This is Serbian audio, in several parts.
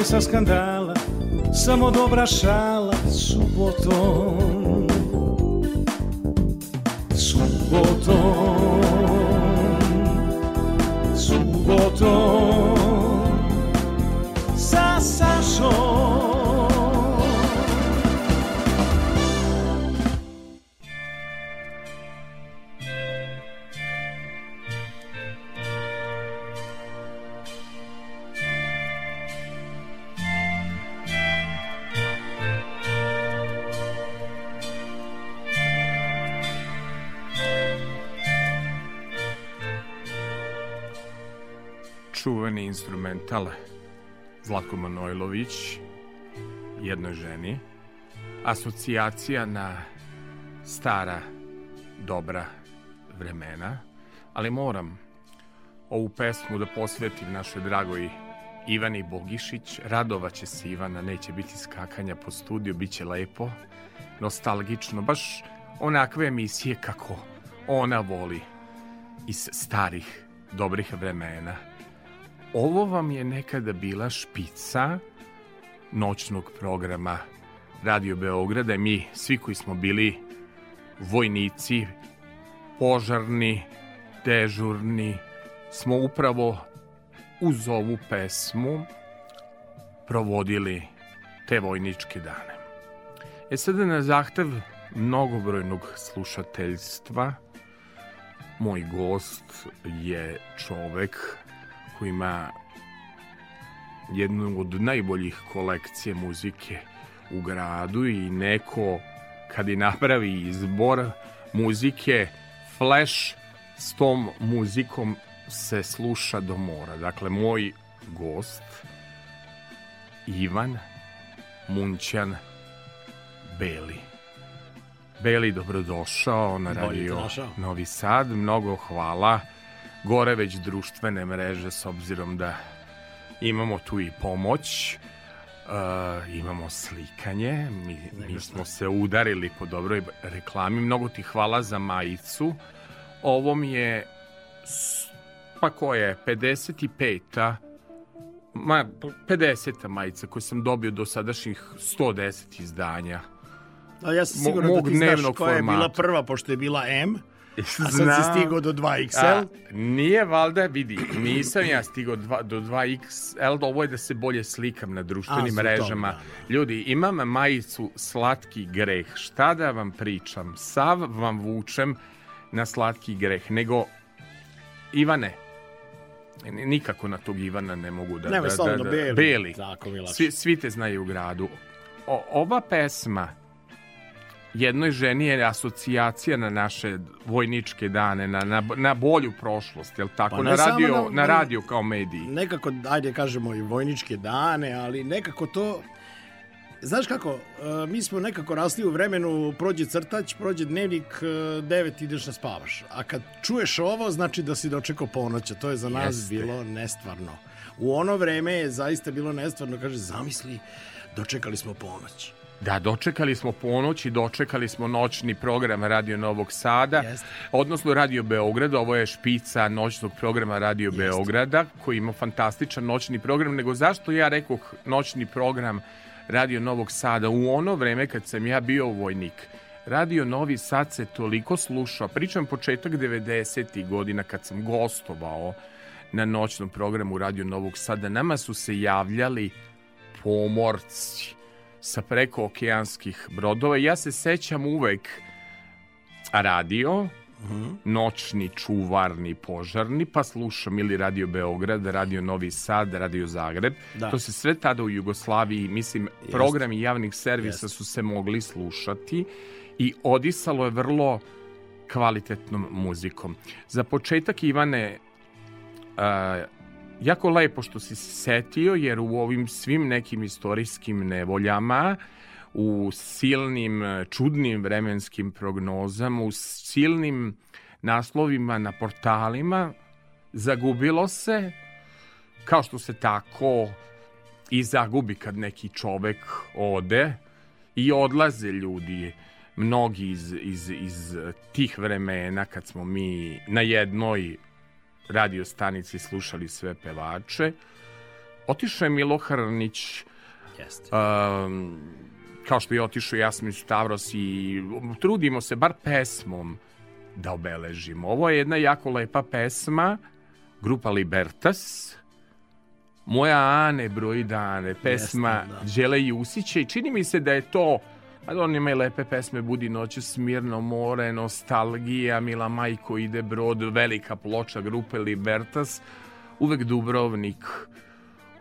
Stresa skandala Samo dobra šala Subotom Manojlović jednoj ženi. Asocijacija na stara dobra vremena. Ali moram ovu pesmu da posvetim našoj dragoj Ivani Bogišić. Radovaće se Ivana neće biti skakanja po studiju bit će lepo nostalgično baš onakve emisije kako ona voli iz starih dobrih vremena. Ovo vam je nekada bila špica noćnog programa Radio Beograda mi, svi koji smo bili vojnici, požarni, dežurni, smo upravo uz ovu pesmu provodili te vojničke dane. E sada na zahtev mnogobrojnog slušateljstva moj gost je čovek koji ima jednu od najboljih kolekcije muzike u gradu i neko kad i napravi izbor muzike flash s tom muzikom se sluša do mora. Dakle, moj gost Ivan Munćan Beli. Beli, dobrodošao na radio Novi Sad. Mnogo hvala gore već društvene mreže s obzirom da imamo tu i pomoć uh, imamo slikanje mi, mi smo se udarili po dobroj reklami. Mnogo ti hvala za majicu. Ovo mi je pa ko je 55-a ma 50-a majica koju sam dobio do sadašnjih 110 izdanja. A ja sam siguran da ti znaš koja je bila prva, pošto je bila M, A sad si stigao do 2XL? A, nije valjda, vidi, nisam ja stigao dva, do 2XL, ovo je da se bolje slikam na društvenim A, mrežama. to, da, Ljudi, imam majicu Slatki greh. Šta da vam pričam? Sav vam vučem na slatki greh. Nego, Ivane, nikako na tog Ivana ne mogu da... Nemoj da, da, da, Beli. Beli. Tako. Svi, svi te znaju u gradu. O, ova pesma jednoj ženi je asocijacija na naše vojničke dane, na, na, na bolju prošlost, jel tako? Pa na, radio, na- na radio kao mediji. Nekako, ajde kažemo i vojničke dane, ali nekako to... Znaš kako, e, mi smo nekako rasli u vremenu prođe crtać, prođe dnevnik, e, devet ideš na spavaš. A kad čuješ ovo, znači da si dočekao ponoć, a to je za nas Jeste. bilo nestvarno. U ono vreme je zaista bilo nestvarno, kaže, zamisli, dočekali smo ponoć. Da, dočekali smo ponoć i dočekali smo noćni program Radio Novog Sada, Jeste. odnosno Radio Beograda, ovo je špica noćnog programa Radio Beograda, koji ima fantastičan noćni program, nego zašto ja rekoh noćni program Radio Novog Sada. U ono vreme kad sam ja bio vojnik, Radio Novi Sad se toliko slušao. Pričam početak 90. godina kad sam gostovao na noćnom programu Radio Novog Sada. Nama su se javljali pomorci sa preko okeanskih brodova. Ja se sećam uvek radio, -hmm. noćni, čuvarni, požarni, pa slušam ili Radio Beograd, Radio Novi Sad, Radio Zagreb. Da. To se sve tada u Jugoslaviji, mislim, Jest. programi javnih servisa Jest. su se mogli slušati i odisalo je vrlo kvalitetnom muzikom. Za početak, Ivane, uh, jako lepo što si se setio, jer u ovim svim nekim istorijskim nevoljama u silnim, čudnim vremenskim prognozama, u silnim naslovima na portalima, zagubilo se, kao što se tako i zagubi kad neki čovek ode i odlaze ljudi mnogi iz, iz, iz tih vremena kad smo mi na jednoj radio stanici slušali sve pevače. Otišao je Milo Hrnić, Jeste. Um, kao što je otišao Jasmin Stavros i trudimo se bar pesmom da obeležimo. Ovo je jedna jako lepa pesma, grupa Libertas, Moja Ane broji dane, pesma Jeste, da. Đele Jusića i čini mi se da je to A on ima i lepe pesme Budi noću smirno more, Nostalgija, Mila majko ide brod, velika ploča grupe Libertas, uvek Dubrovnik,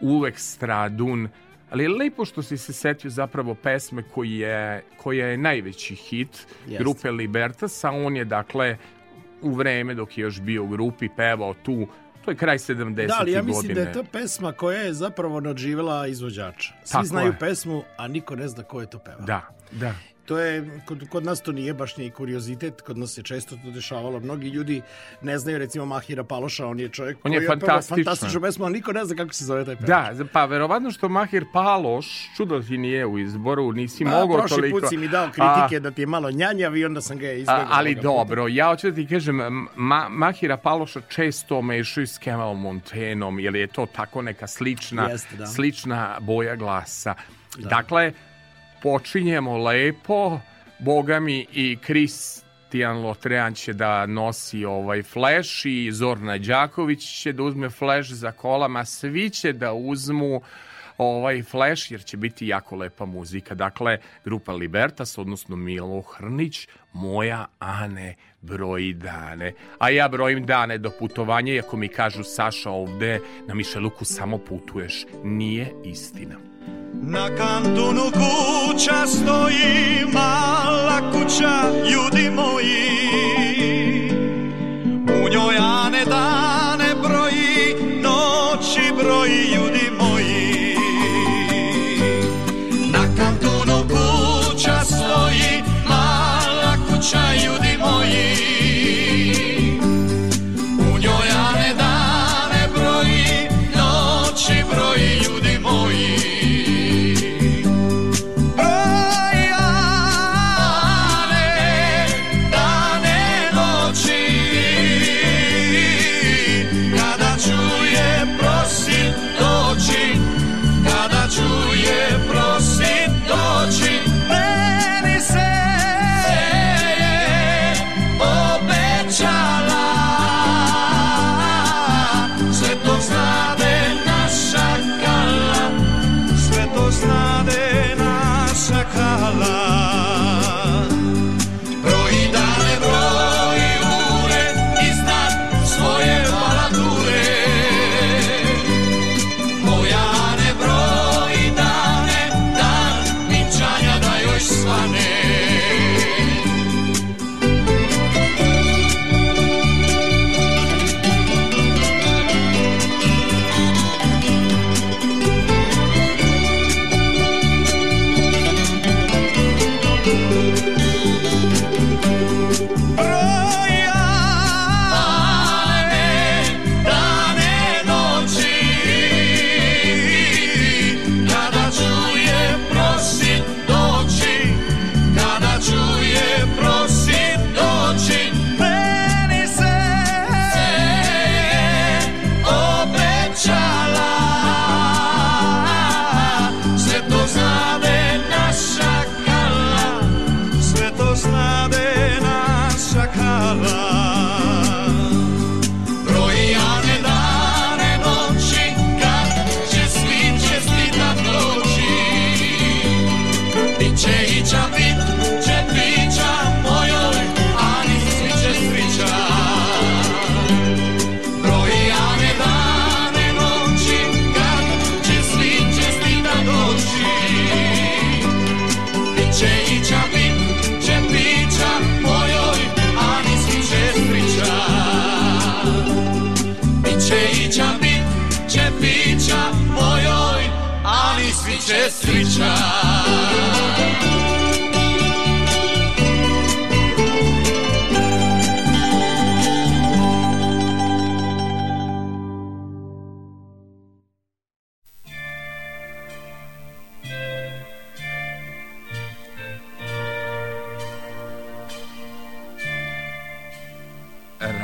uvek Stradun, ali je lepo što si se setio zapravo pesme koji je, koja je najveći hit Jest. grupe Libertas, a on je dakle u vreme dok je još bio u grupi pevao tu To je kraj 70. Da, ali ja mislim godine. da je to pesma koja je zapravo nadživela izvođača. Svi Tako znaju je. pesmu, a niko ne zna ko je to peva. Da, da. To je, kod, kod nas to nije baš ni kuriozitet, kod nas se često to dešavalo. Mnogi ljudi ne znaju, recimo Mahira Paloša, on je čovjek on je fantastičan. fantastičnu pesmu, ali niko ne zna kako se zove taj pevač. Da, pa verovatno što Mahir Paloš, čudo ti nije u izboru, nisi pa, mogao toliko. Prošli put si mi dao kritike a, da ti je malo njanjav i onda sam ga izgledao. Ali dobro, puta. ja hoću da ti kažem, ma, Mahira Paloša često mešaju s Kemal Montenom, jer je to tako neka slična, Jeste, da. slična boja glasa. Da. Dakle, počinjemo lepo, boga mi i Kristijan Lotrean će da nosi ovaj flash i Zorna Đaković će da uzme flash za kolama, svi će da uzmu ovaj flash jer će biti jako lepa muzika. Dakle, grupa Libertas, odnosno Milo Hrnić, moja Ane broji dane. A ja brojim dane do putovanja, iako mi kažu Saša ovde na Mišeluku samo putuješ. Nije istina. Na kantonu kuća stoji mala kuća, ljudi moji ali svi će srićan.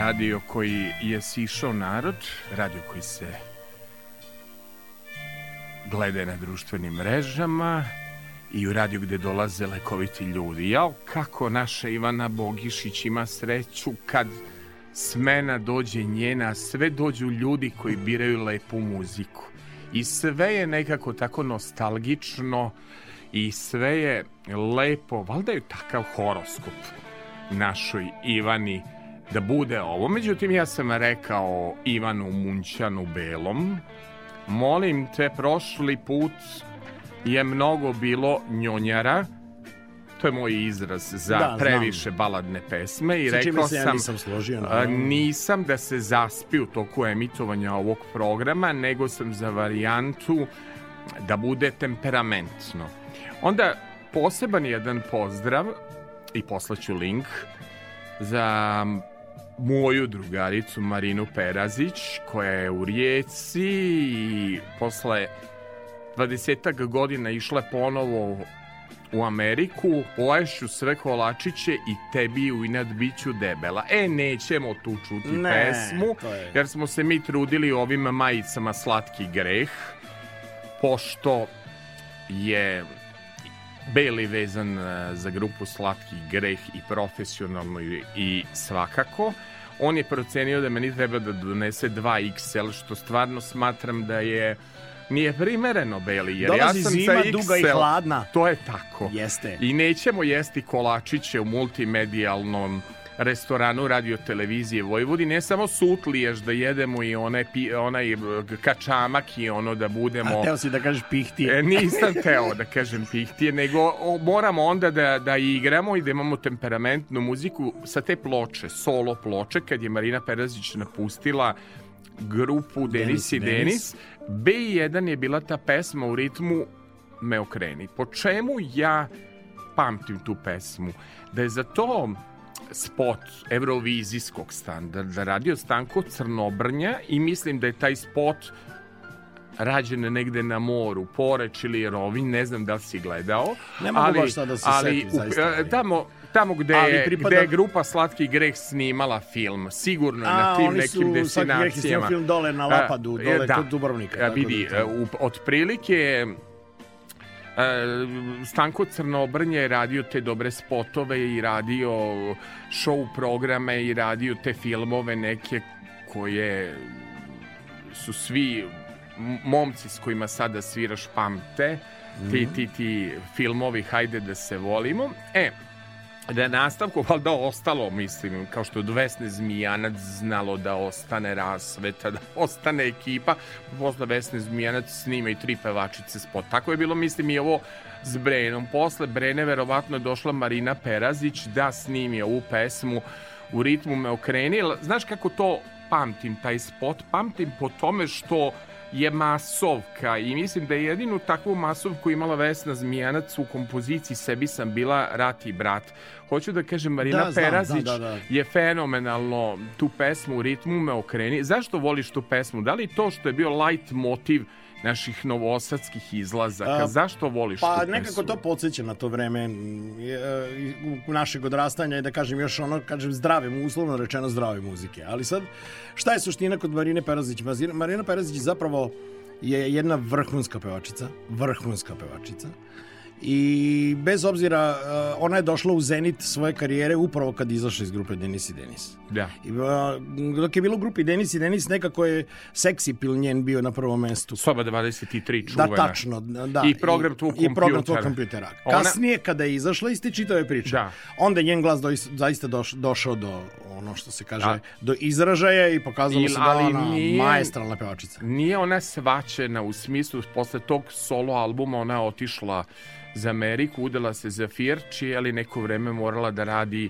radio koji je sišao narod, radio koji se gleda na društvenim mrežama i u radiju gde dolaze lekoviti ljudi. Jao, kako naša Ivana Bogišić ima sreću kad smena dođe njena, sve dođu ljudi koji biraju lepu muziku. I sve je nekako tako nostalgično i sve je lepo, valjda je takav horoskop našoj Ivani da bude ovo. Međutim, ja sam rekao Ivanu Munćanu Belom, molim te, prošli put je mnogo bilo njonjara, to je moj izraz za da, previše znam. baladne pesme i Sa rekao sam, ja nisam, složio, no. nisam da se zaspi u toku emitovanja ovog programa, nego sam za varijantu da bude temperamentno. Onda poseban jedan pozdrav i poslaću link za moju drugaricu Marinu Perazić koja je u Rijeci i posle 20 godina išla ponovo u Ameriku, poješću sve kolačiće i tebi u inad biću debela. E, nećemo tu čuti ne, pesmu, je... jer smo se mi trudili ovim majicama Slatki greh, pošto je Beli vezan e, za grupu Slatki greh i profesionalno i svakako. On je procenio da meni treba da donese 2XL, što stvarno smatram da je nije primereno Beli, jer Dolazi ja sam zima, sa XL, duga i hladna. To je tako. Jeste. I nećemo jesti kolačiće u multimedijalnom restoranu radio televizije Vojvodine, ne samo sutliješ da jedemo i one, onaj kačamak i ono da budemo... A teo si da kažeš pihtije. E, nisam teo da kažem pihtije, nego o, moramo onda da, da igramo i da imamo temperamentnu muziku sa te ploče, solo ploče, kad je Marina Perazić napustila grupu Denis, Denis i Denis. B1 je bila ta pesma u ritmu Me okreni. Po čemu ja pamtim tu pesmu? Da je za to spot evrovizijskog standarda radio Stanko Crnobrnja i mislim da je taj spot rađen negde na moru, Poreč ili Rovinj, ne znam da li si gledao. Ne mogu ali, baš sada da se ali, setim, zaista. Ali. Tamo, tamo gde, pripada... gde je grupa Slatki greh snimala film, sigurno A, na tim nekim destinacijama. A, oni su Slatki greh film dole na Lapadu, dole da, kod Dubrovnika. Da, vidi, da, otprilike E, Stanko Crnobrnje je radio te dobre spotove i radio show programe i radio te filmove neke koje su svi momci s kojima sada sviraš pamte. Ti, ti, ti filmovi Hajde da se volimo. E, da je nastavku valjda ostalo, mislim, kao što je Vesne Zmijanac znalo da ostane rasveta, da ostane ekipa, posle Vesne Zmijanac snima i tri pevačice spot. Tako je bilo, mislim, i ovo s Brenom. Posle Brene verovatno je došla Marina Perazić da snimi ovu pesmu u ritmu me okreni. Znaš kako to pamtim, taj spot? Pamtim po tome što je masovka i mislim da je jedinu takvu masovku imala Vesna Zmijanac u kompoziciji Sebi sam bila rat i brat. Hoću da kažem, Marina da, Perazić da, da, da. je fenomenalno tu pesmu u ritmu me okreni. Zašto voliš tu pesmu? Da li to što je bio light motiv naših novosadskih izlazaka. A, Zašto voliš pa, tu Pa nekako to podsjeća na to vreme u našeg odrastanja i da kažem još ono, kažem zdrave, uslovno rečeno zdrave muzike. Ali sad, šta je suština kod Marine Perazić? Marina Perazić zapravo je jedna vrhunska pevačica, vrhunska pevačica i bez obzira uh, ona je došla u zenit svoje karijere upravo kad izašla iz grupe Denis i Denis. Da. I, uh, dok je bilo u grupi Denis i Denis nekako je seksi pil njen bio na prvom mestu. Soba 23 čuvena. Da, tačno. Da. I program tvog kompjutera. I program tvog kompjutera. Kasnije kada je izašla iz te čitave priče, da. onda je njen glas do, zaista doš, došao do ono što se kaže, da. do izražaja i pokazalo I, se da ona nije, majestralna pevačica. Nije ona svačena u smislu posle tog solo albuma ona otišla za Ameriku, udala se za Firči, ali neko vreme morala da radi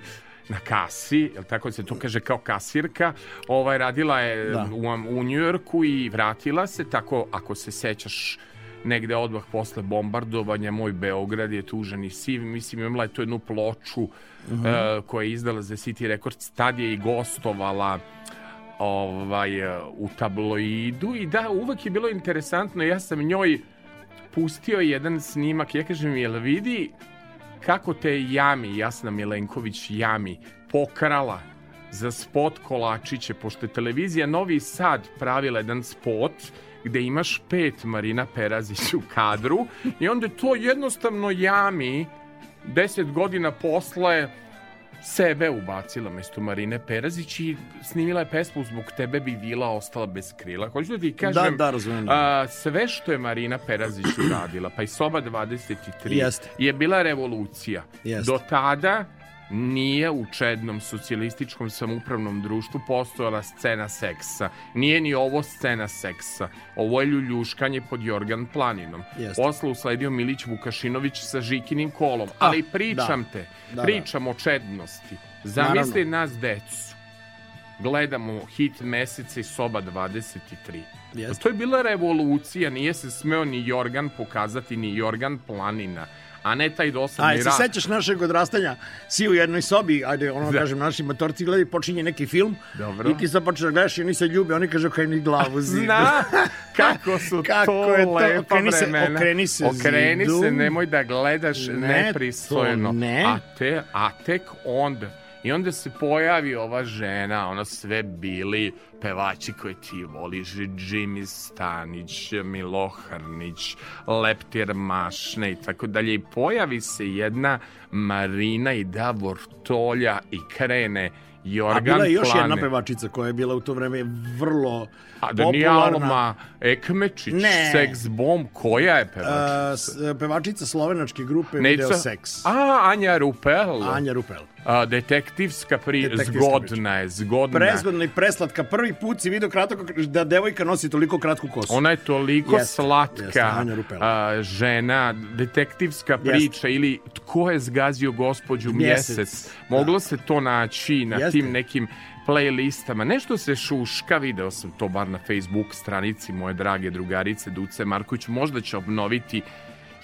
na kasi, jel tako se to kaže kao kasirka, ovaj, radila je da. u, u Njujorku i vratila se, tako ako se sećaš negde odmah posle bombardovanja moj Beograd je tužan i siv mislim imala je tu jednu ploču uh -huh. uh, koja je izdala za City Records tad je i gostovala ovaj, u tabloidu i da, uvek je bilo interesantno ja sam njoj pustio jedan snimak ja kažem, jel vidi kako te Jami, Jasna Milenković Jami, pokrala za spot kolačiće, pošto je televizija Novi Sad pravila jedan spot gde imaš pet Marina Perazić u kadru i onda to jednostavno Jami deset godina posle sebe ubacila mesto Marine Perazić i snimila je pesmu Zbog tebe bi vila ostala bez krila. Hoću da ti kažem, da, da, a, sve što je Marina Perazić uradila, pa i Soba 23, Jeste. je bila revolucija. Jeste. Do tada nije u čednom socijalističkom samupravnom društvu postojala scena seksa. Nije ni ovo scena seksa. Ovo je ljuljuškanje pod Jorgan Planinom. Jeste. Posle usledio Milić Vukašinović sa Žikinim kolom. A, Ali pričam da. te, da, da. pričam da. o čednosti. Zamisli Naravno. nas decu. Gledamo hit meseca i soba 23. Jeste. To je bila revolucija, nije se smeo ni Jorgan pokazati, ni Jorgan Planina a ne taj dosadni rad. Aj, se sećaš našeg odrastanja, si u jednoj sobi, ajde, ono da. kažem, naši motorci gledaju, počinje neki film Dobro. i ti sad počneš da gledaš i oni se ljube, oni kažu kaj ni glavu zidu. Zna, kako su kako to, je to lepa okreni se, vremena. Okreni se Okreni zidu. se, nemoj da gledaš ne, nepristojno. Ne. A, te, a tek onda I onda se pojavi ova žena, ona sve bili pevači koje ti voliš, Jimmy Stanić, Milo Hrnić, Leptir Mašne i tako dalje. I pojavi se jedna Marina i Davor Tolja i krene Jorgan A bila je još Plane. jedna pevačica koja je bila u to vreme vrlo A da nije Alma Ekmečić, ne. Sex Bomb, koja je pevačica? Uh, pevačica slovenačke grupe Neca... Video Sex. A, Anja Rupel. Anja Rupel. A, detektivska pri... Detektivska zgodna je, zgodna. Prezgodna i preslatka. Prvi put si vidio kratko da devojka nosi toliko kratku kosu. Ona je toliko jest, slatka jest, a, žena, detektivska priča ili tko je zgazio gospođu mjesec. mjesec. Moglo da. se to naći na tim nekim playlistama. Nešto se šuška, video sam to bar na Facebook stranici moje drage drugarice Duce Marković. Možda će obnoviti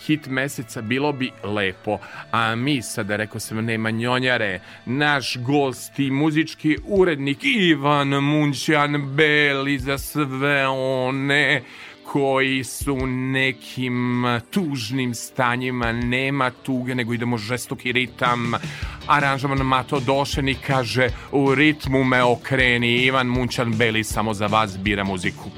hit meseca, bilo bi lepo. A mi sada, rekao sam, nema njonjare, naš gost i muzički urednik Ivan Munćan Beli za sve one koji su nekim tužnim stanjima, nema tuge, nego idemo žestoki ritam. Aranžaman Mato Došeni kaže, u ritmu me okreni, Ivan Munčan Beli samo za vas bira muziku.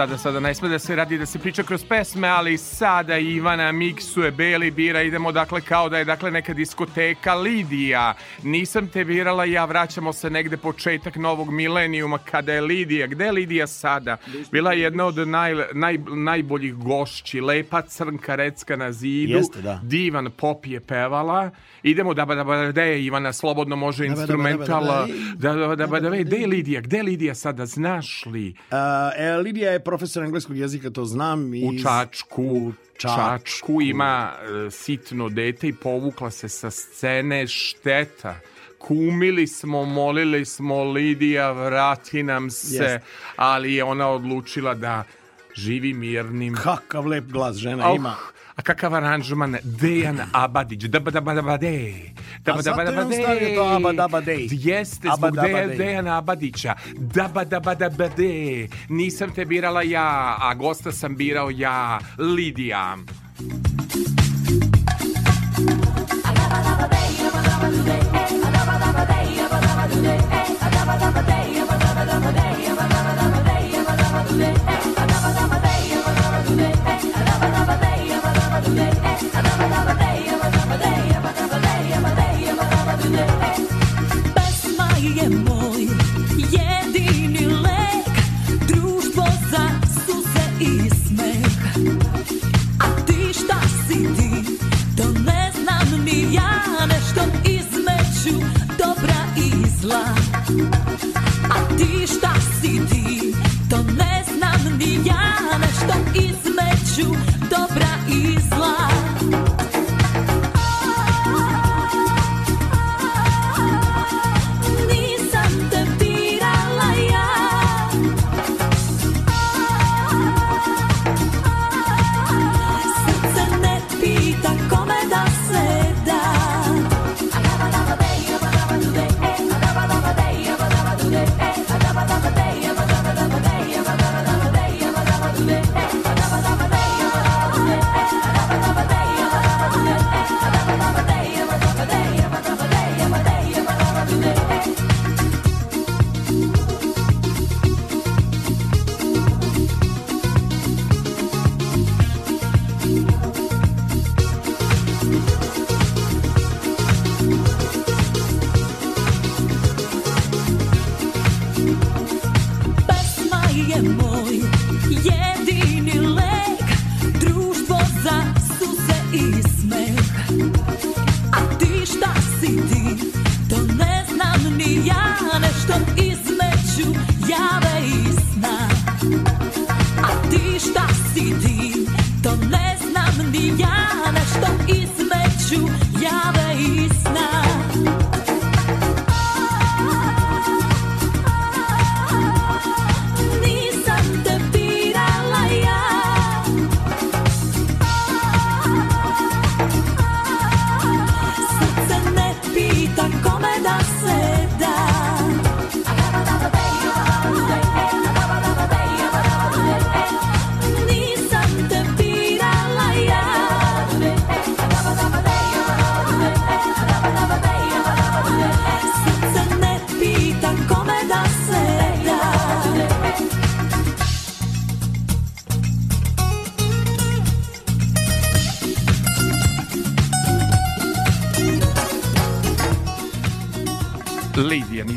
Sada, sada ne sme da se radi da se priča kroz pesme, ali sada Ivana miksuje Beli bira, idemo dakle kao da je dakle neka diskoteka Lidija. Nisam te birala ja, vraćamo se negde početak novog milenijuma kada je Lidija. Gde je Lidija sada? Bila je jedna od naj, naj, najboljih gošći, lepa crnka recka na zidu, Jeste, da. divan pop je pevala. Idemo da ba da ba da je Ivana slobodno može instrumental. Da da da da da gde je Lidija? Gde je Lidija sada? Znaš li? Uh, e, Lidija je profesor engleskog jezika, to znam. Iz... U Čačku. U Čačku ima uh, sitno dete i povukla se sa scene šteta kumili smo, molili smo Lidija, vrati nam se, yes. ali je ona odlučila da živi mirnim. Kakav lep glas žena oh, ima a kakav aranžman? Dejan Abadić, da da da da de A zato je on de. Jeste, zbog Dejana Abadića, da da da da de. Nisam te birala ja, a gosta sam birao ja, Lidija. Lidija.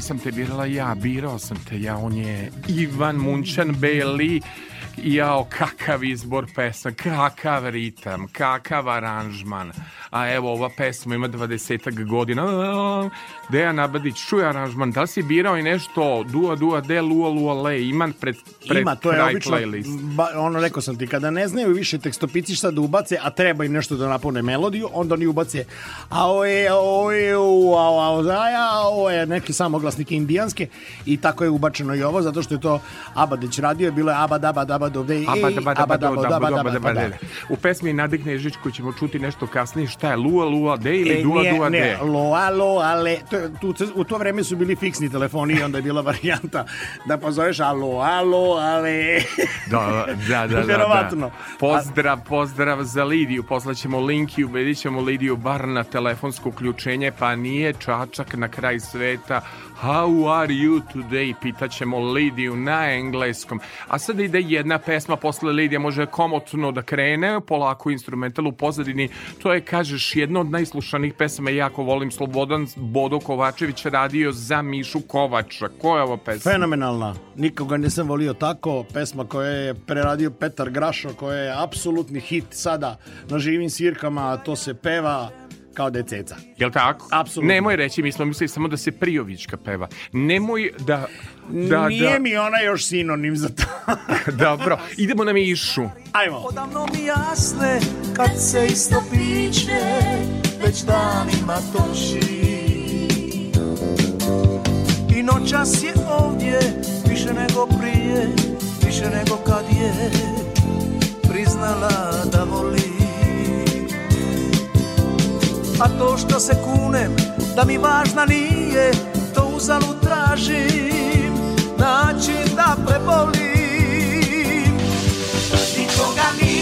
Nisam te birala ja, birao sam te ja, on je Ivan Munčan Beli, jao, kakav izbor pesma, kakav ritam, kakav aranžman a evo ova pesma ima 20 godina. Dejan Abadić, čuje aranžman, da li si birao i nešto Dua Dua De Lua Lua Le, iman pred, pred Ima, to je obično, ba, ono rekao sam ti, kada ne znaju više tekstopici šta da ubace, a treba im nešto da napune melodiju, onda oni ubace aoe, aoe, aoe, neki samoglasnik indijanske i tako je ubačeno i ovo, zato što je to Abadić radio, bilo je Abad, Abad, Abad, Abad, Abad, Abad, U pesmi Nade Knežić koju ćemo čuti nešto kasnije, šta je Lua Lua De ili e, Dua Dua ne, De? Loa Loa Le. To, tu, u to vreme su bili fiksni telefoni i onda je bila varijanta da pozoveš alo, alo, ale. Da, da, da. da, da. Pozdrav, pozdrav za Lidiju. Poslaćemo link i ubedit ćemo Lidiju bar na telefonsko uključenje, pa nije čačak na kraj sveta How are you today? Pitaćemo Lidiju na engleskom. A sad ide jedna pesma posle Lidija može komotno da krene, polako instrumental u pozadini. To je, kažeš, jedna od najslušanih pesama. Jako volim Slobodan Bodo Kovačević radio za Mišu Kovača. Ko je ova pesma? Fenomenalna. Nikoga nisam volio tako. Pesma koja je preradio Petar Grašo, koja je apsolutni hit sada na živim svirkama. To se peva kao da je ceca. Jel tako? Apsolutno. Nemoj reći, mi smo mislili samo da se Prijovićka peva. Nemoj da... da Nije da, mi ona još sinonim za to. Dobro, idemo na Mišu. Ajmo. Odavno mi jasne kad se isto piće već danima toči I noćas je ovdje više nego prije, više nego kad je priznala da voli A to što se kunem da mi važna nije, to uzalud tražim način da prebolim. Nikoga nisam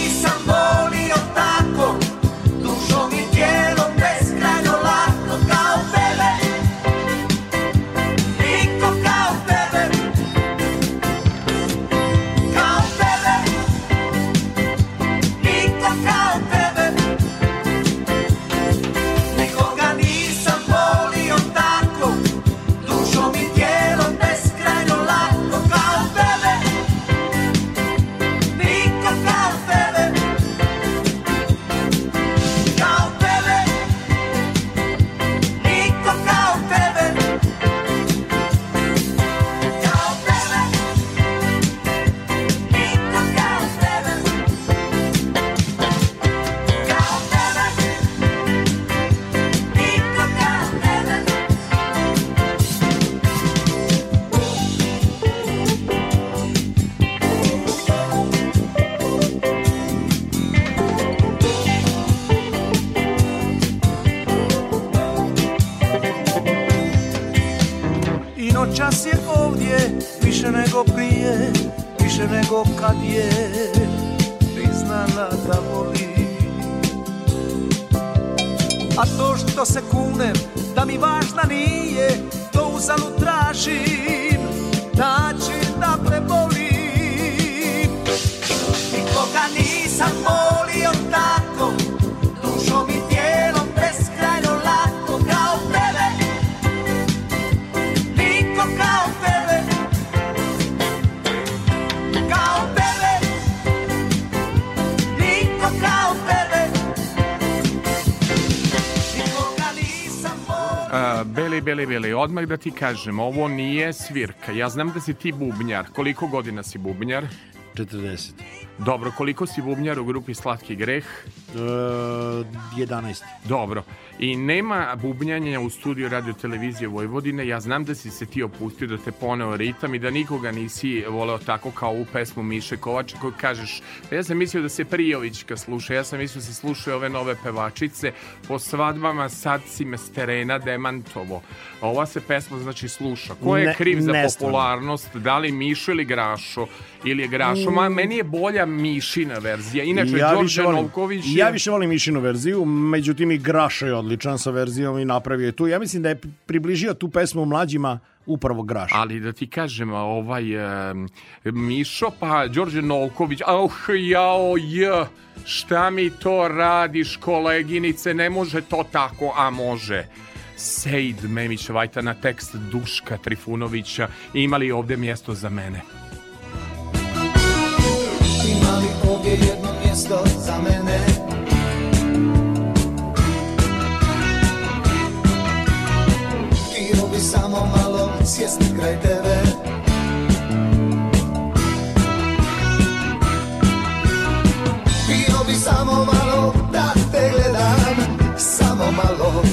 Noćas je ovdje više nego prije, više nego kad je priznala da voli. A to što se kunem da mi važna nije, to uzalud tražim, način da prebolim. Nikoga nisam volio Uh, beli, beli, beli, odmah da ti kažem, ovo nije svirka. Ja znam da si ti bubnjar. Koliko godina si bubnjar? 40. Dobro, koliko si bubnjar u grupi Slatki greh? E, 11. Dobro. I nema bubnjanja u studiju radio televizije Vojvodine. Ja znam da si se ti opustio da te poneo ritam i da nikoga nisi voleo tako kao u pesmu Miše Kovača koju kažeš, "Pa ja sam mislio da se Prijovićka sluša, ja sam mislio da se slušaju ove nove pevačice, po svadbama sad si me s terena demantovo. Ova se pesma znači sluša. Ko je Ne- kriv za popularnost? Da li Mišo ili Grašo? Ili je Grašo? Ma, meni je bolja Mišina verzija. Inače, Ja Đorđe Novković je... Ja više volim Mišinu verziju, međutim i Grašo je odličan sa verzijom i napravio je tu. Ja mislim da je približio tu pesmu mlađima upravo Grašo. Ali da ti kažem, ovaj e, Mišo, pa Đorđe Novković, auh, jao, j, šta mi to radiš, koleginice, ne može to tako, a može. Sejd Memić Vajta na tekst Duška Trifunovića, ima li ovde mjesto za mene? Li ovdje jedno mjesto za mene? Htio bi samo malo sjesti kraj tebe Htio bi samo malo da te gledam Samo malo,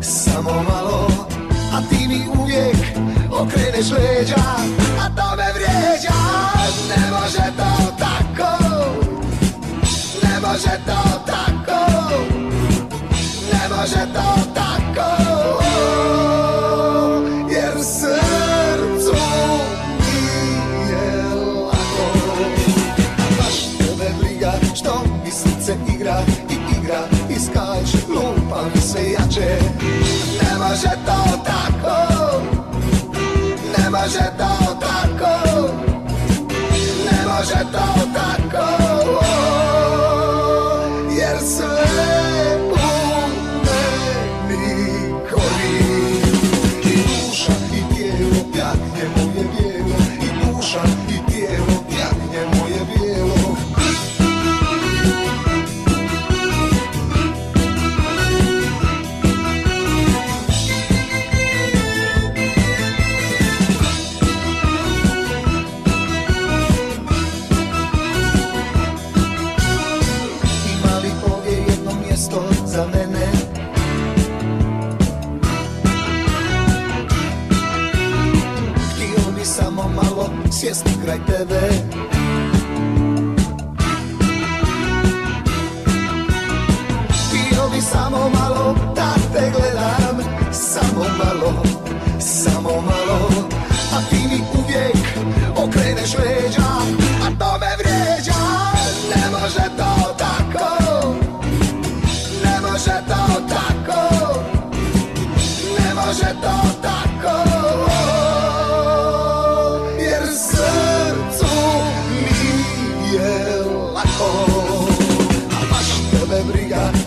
samo malo. A ti mi uvijek okreneš leđa A to me vrijeđa Ne može to može to tako. Ne može to tako. Jer srcu nije lako. Baš tebe briga što mi srce igra i igra i skače lupa mi sve jače. Ne može to tako. Ne može to malo sjesti kraj tebe Htio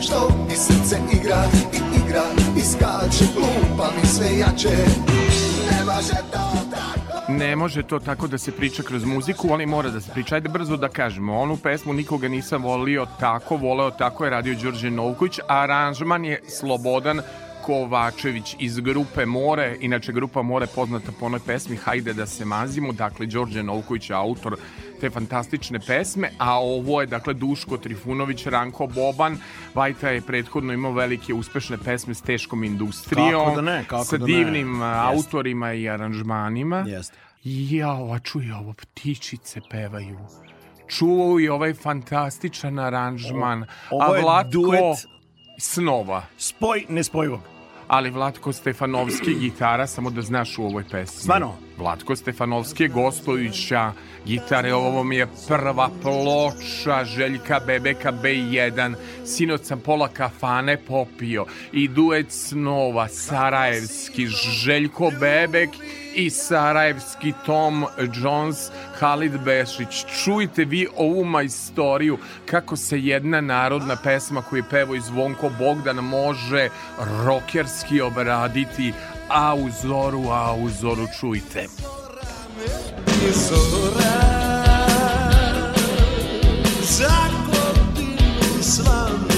što mi srce igra I igra i skače Lupa mi sve jače. Ne može to tako. Ne može to tako da se priča kroz muziku, ali mora da se priča. Ajde brzo da kažemo, onu pesmu nikoga nisam volio tako, voleo tako je radio Đorđe Novković, a aranžman je Slobodan Kovačević iz grupe More, inače grupa More poznata po onoj pesmi Hajde da se mazimo, dakle Đorđe Novković je autor te fantastične pesme, a ovo je dakle Duško Trifunović, Ranko Boban, Vajta je prethodno imao velike uspešne pesme s teškom industrijom, Kako da ne, kako sa da ne. divnim autorima i aranžmanima. Jeste. Jao, a čuj ovo, ptičice pevaju. Čuj ovaj fantastičan aranžman. Ovo a je duet. snova. Spoj nespojivog. Ali Vlatko Stefanovski gitara, samo da znaš u ovoj pesmi. Stvarno? Vlatko Stefanovski je gostujuća gitare, ovo mi je prva ploča Željka Bebeka B1. Sinoć sam pola kafane popio i duet snova Sarajevski Željko Bebek i Sarajevski Tom Jones Halid Bešić. Čujte vi ovu majstoriju kako se jedna narodna pesma koju pevo i Zvonko Bogdan može rokerski obraditi a u zoru, a u zoru čujte. Za godinu svanula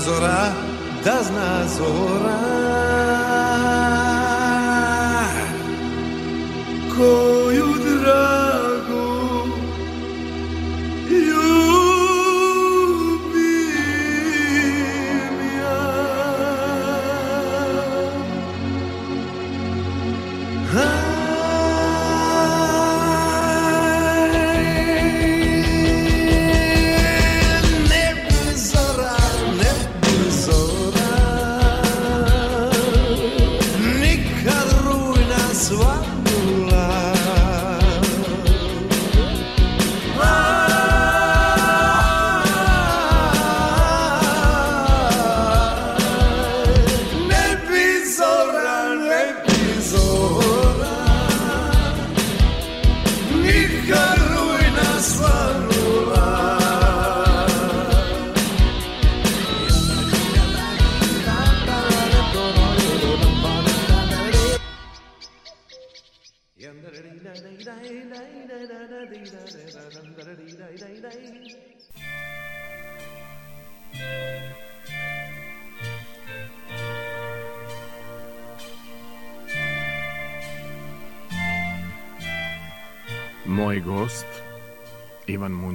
Da zna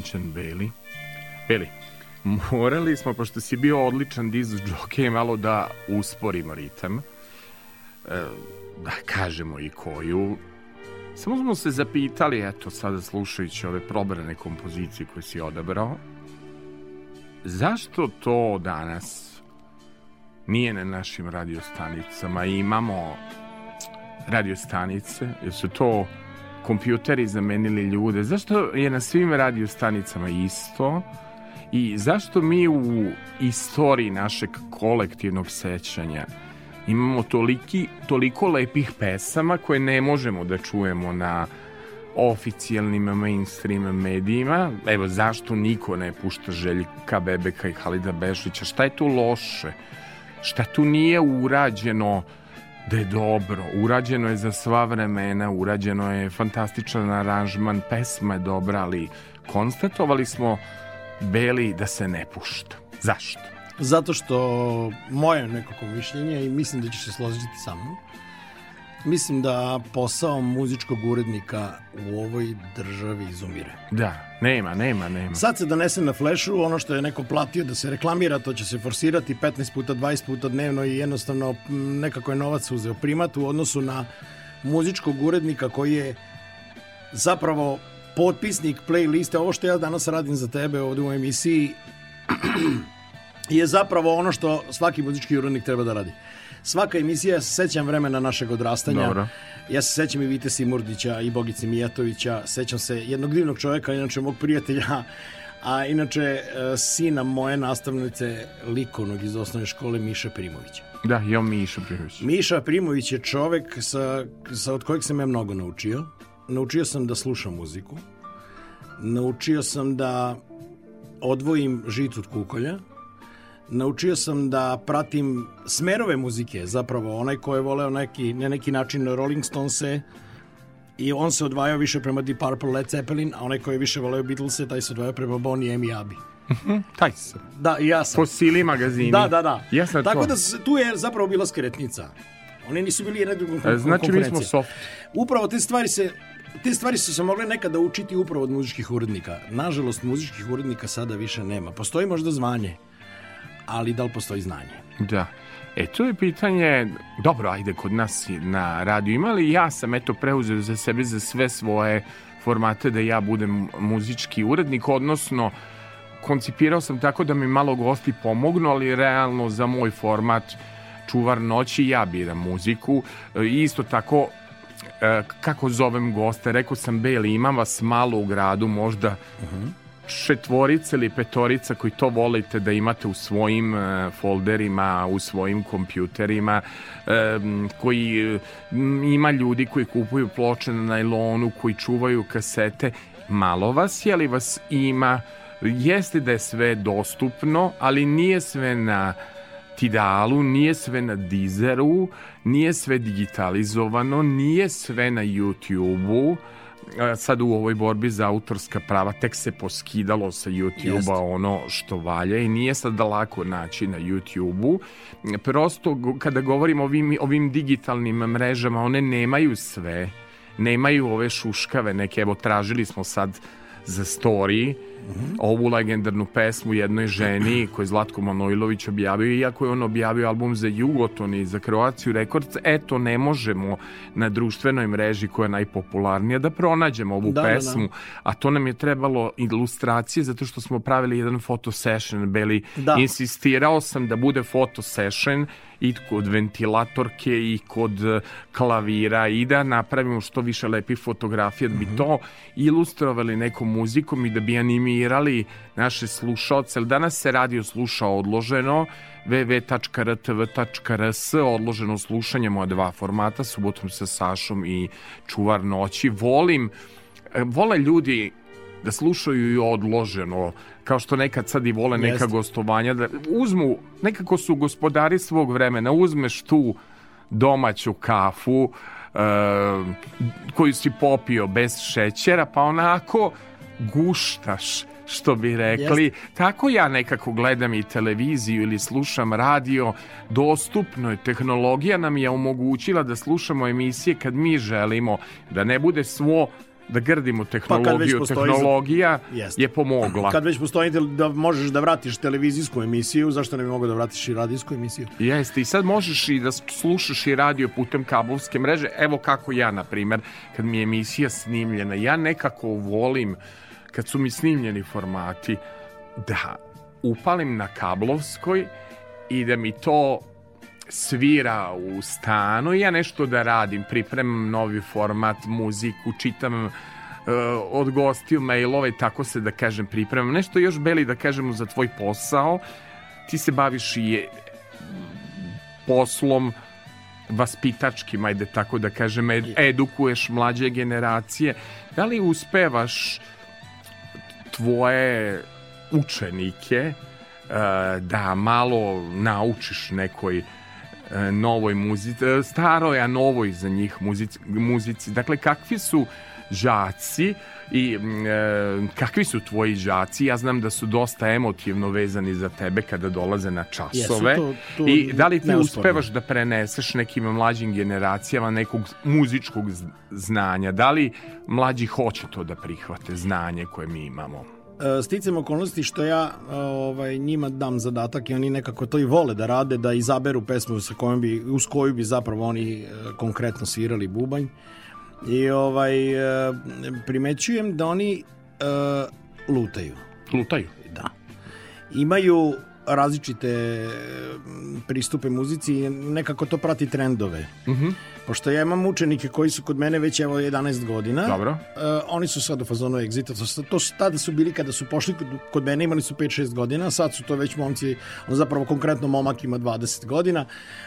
Munčan Beli. Beli, morali smo, pošto si bio odličan diz džokej, malo da usporimo ritam. E, da kažemo i koju. Samo smo se zapitali, eto, sada slušajući ove probrane kompozicije koje si odabrao, zašto to danas nije na našim radiostanicama? Imamo radiostanice, jer su to kompjuteri zamenili ljude? Zašto je na svim radiostanicama isto? I zašto mi u istoriji našeg kolektivnog sećanja imamo toliki, toliko lepih pesama koje ne možemo da čujemo na oficijalnim mainstream medijima. Evo, zašto niko ne pušta Željka Bebeka i Halida Bešića? Šta je tu loše? Šta tu nije urađeno da je dobro? Urađeno je za sva vremena, urađeno je fantastičan aranžman, pesma je dobra, ali konstatovali smo Beli da se ne pušta. Zašto? Zato što moje nekako mišljenje i mislim da ćeš se složiti sa mnom. Mislim da posao muzičkog urednika u ovoj državi izumire. Da, nema, nema, nema. Sad se donese na flešu ono što je neko platio da se reklamira, to će se forsirati 15 puta, 20 puta dnevno i jednostavno nekako je novac uzeo primat u odnosu na muzičkog urednika koji je zapravo potpisnik playliste, ovo što ja danas radim za tebe ovde u emisiji je zapravo ono što svaki muzički urednik treba da radi. Svaka emisija, ja se sećam vremena našeg odrastanja. Dobro. Ja se sećam i Vite Simurdića i Bogice Mijatovića. Sećam se jednog divnog čoveka, inače mog prijatelja, a inače e, sina moje nastavnice likovnog iz osnovne škole Miša Primovića. Da, ja Miša Primović. Miša Primović je čovek sa, sa od kojeg sam ja mnogo naučio. Naučio sam da slušam muziku. Naučio sam da odvojim žicu od kukolja. Naučio sam da pratim smerove muzike, zapravo onaj ko je voleo neki, na neki način Rolling Stonese i on se odvajao više prema Deep Purple, Led Zeppelin, a onaj ko je više voleo Beatlese, taj se odvajao prema Bonnie M i Abby. Taj sam. Da, ja sam. Fosili magazini. Da, da, da. Ja sam Tako to. da tu je zapravo bila skretnica. Oni nisu bili jedna drugom E, Znači, mi smo konkurencija. soft. Upravo te stvari se te stvari su se mogle nekada učiti upravo od muzičkih urednika. Nažalost, muzičkih urednika sada više nema. Postoji možda zvanje, ali da li postoji znanje? Da. E, to je pitanje, dobro, ajde, kod nas na radiju imali, ja sam eto preuzeo za sebe za sve svoje formate da ja budem muzički urednik, odnosno koncipirao sam tako da mi malo gosti pomognu, ali realno za moj format čuvar noći ja biram muziku. E, Isto tako e, kako zovem goste, rekao sam Beli, imam vas malo u gradu, možda četvorica ili petorica koji to volite da imate u svojim e, folderima, u svojim kompjuterima, e, koji ima ljudi koji kupuju ploče na najlonu, koji čuvaju kasete. Malo vas je, ali vas ima. Jeste da je sve dostupno, ali nije sve na Tidalu, nije sve na Deezeru, nije sve digitalizovano, nije sve na YouTubeu. Sad u ovoj borbi za autorska prava tek se poskidalo sa. YouTube-a ono što valja i nije sad lako naći na YouTube-u. Prosto kada govorimo o ovim, ovim digitalnim mrežama, one nemaju sve, nemaju ove šuškave neke, evo tražili smo sad za story ovu legendarnu pesmu jednoj ženi koju je Zlatko Manojlović objavio, iako je on objavio album za Jugoton i za Kroaciju Records, eto ne možemo na društvenoj mreži koja je najpopularnija da pronađemo ovu Da, da, da. pesmu, a to nam je trebalo ilustracije zato što smo pravili jedan photo session, Beli, Da. insistirao sam da bude photo session i kod ventilatorke i kod eh, klavira i da napravimo što više lepih fotografija, da bi Mhm. to ilustrovali nekom muzikom i da bi animirali naše slušaoce. Jer danas se radio sluša odloženo, www.rtv.rs, odloženo slušanje moja dva formata, subotom sa Sašom i Čuvar noći. Volim, e, vole ljudi da slušaju i odloženo, kao što nekad sad i vole neka Jeste. gostovanja, da uzmu, nekako su gospodari svog vremena, uzmeš tu domaću kafu, e, koju si popio bez šećera, pa onako guštaš što bi rekli. Jest. Tako ja nekako gledam i televiziju ili slušam radio. Dostupno je, tehnologija nam je omogućila da slušamo emisije kad mi želimo, da ne bude svo da grdimo tehnologiju, pa tehnologija jest. je pomogla. Kad već postoji da možeš da vratiš televizijsku emisiju, zašto ne bi mogao da vratiš i radijsku emisiju? Jeste, i sad možeš i da slušaš i radio putem kablovske mreže. Evo kako ja, na primer, kad mi je emisija snimljena, ja nekako volim, kad su mi snimljeni formati, da upalim na kablovskoj i da mi to svira u stanu ja nešto da radim, pripremam novi format, muziku, čitam uh, od gostiju mailove, tako se da kažem pripremam. Nešto još beli da kažemo za tvoj posao, ti se baviš i poslom vaspitačkim, ajde tako da kažem, ed, edukuješ mlađe generacije. Da li uspevaš tvoje učenike uh, da malo naučiš nekoj E, novoj muzici, e, staroj, a novoj za njih muzici. muzici. Dakle, kakvi su žaci i e, kakvi su tvoji žaci? Ja znam da su dosta emotivno vezani za tebe kada dolaze na časove. To, to I da li ti neusporno. uspevaš da preneseš nekim mlađim generacijama nekog muzičkog znanja? Da li mlađi hoće to da prihvate znanje koje mi imamo? E, sticam okolnosti što ja ovaj, njima dam zadatak i oni nekako to i vole da rade, da izaberu pesmu sa kojom bi, uz koju bi zapravo oni e, konkretno svirali bubanj. I ovaj, e, primećujem da oni uh, lutaju. Lutaju? Da. Imaju različite pristupe muzici nekako to prati trendove. Mhm. Mm Pošto ja imam učenike koji su kod mene već evo 11 godina. Dobro. Uh, oni su sad u fazonu Exita. To, to su tada su bili kada su pošli kod, kod mene imali su 5-6 godina, sad su to već momci, on zapravo konkretno momak ima 20 godina.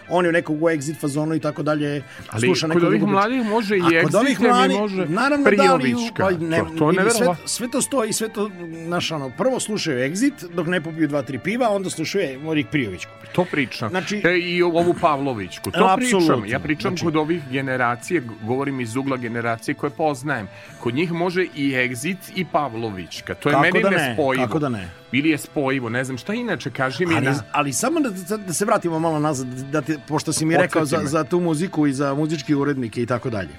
On je u nekog u Exit fazonu i tako dalje. Ali sluša kod ovih mladih može i Exit, kod ovih može naravno Prijovićka. Da, ne, to, to ne sve, sve to stoji, sve to, naš, ono, prvo slušaju Exit dok ne popiju dva, tri piva, onda slušaju Morik Prijovićku. To pričam. Znači, e, I ovu Pavlovićku. To pričam. Ja pričam znači, kod ovih generacije, govorim iz ugla generacije koje poznajem. Kod njih može i Exit i Pavlovićka. To je kako meni da nespojivo. Kako da ne? Ili je spojivo, ne znam šta inače, kaži mi ali, na... Ali samo da, da se vratimo malo nazad, da te, pošto si mi Podsjeti rekao za, za tu muziku i za muzički urednike i tako dalje.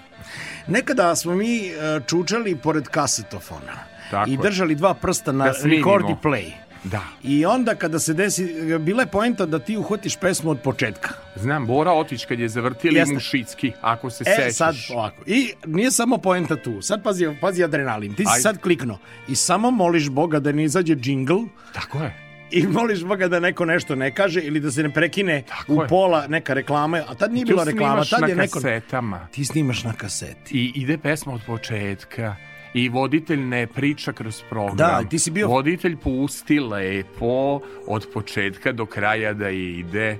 Nekada smo mi e, čučali pored kasetofona tako i držali dva prsta na da record i play. Da. I onda kada se desi, bila je poenta da ti uhvatiš pesmu od početka. Znam, Bora Otić kad je zavrtili Jeste. Mušicki, ako se e, sećaš. sad ovako. I nije samo poenta tu. Sad pazi, pazi adrenalin. Ti si sad klikno i samo moliš Boga da ne izađe džingl. Tako je i moliš Boga da neko nešto ne kaže ili da se ne prekine Tako u je. pola neka reklama, a tad nije bila reklama, tad je neko... kasetama. Ti snimaš na kaseti. I ide pesma od početka i voditelj ne priča kroz program. Da, ti si bio... Voditelj pusti lepo od početka do kraja da ide,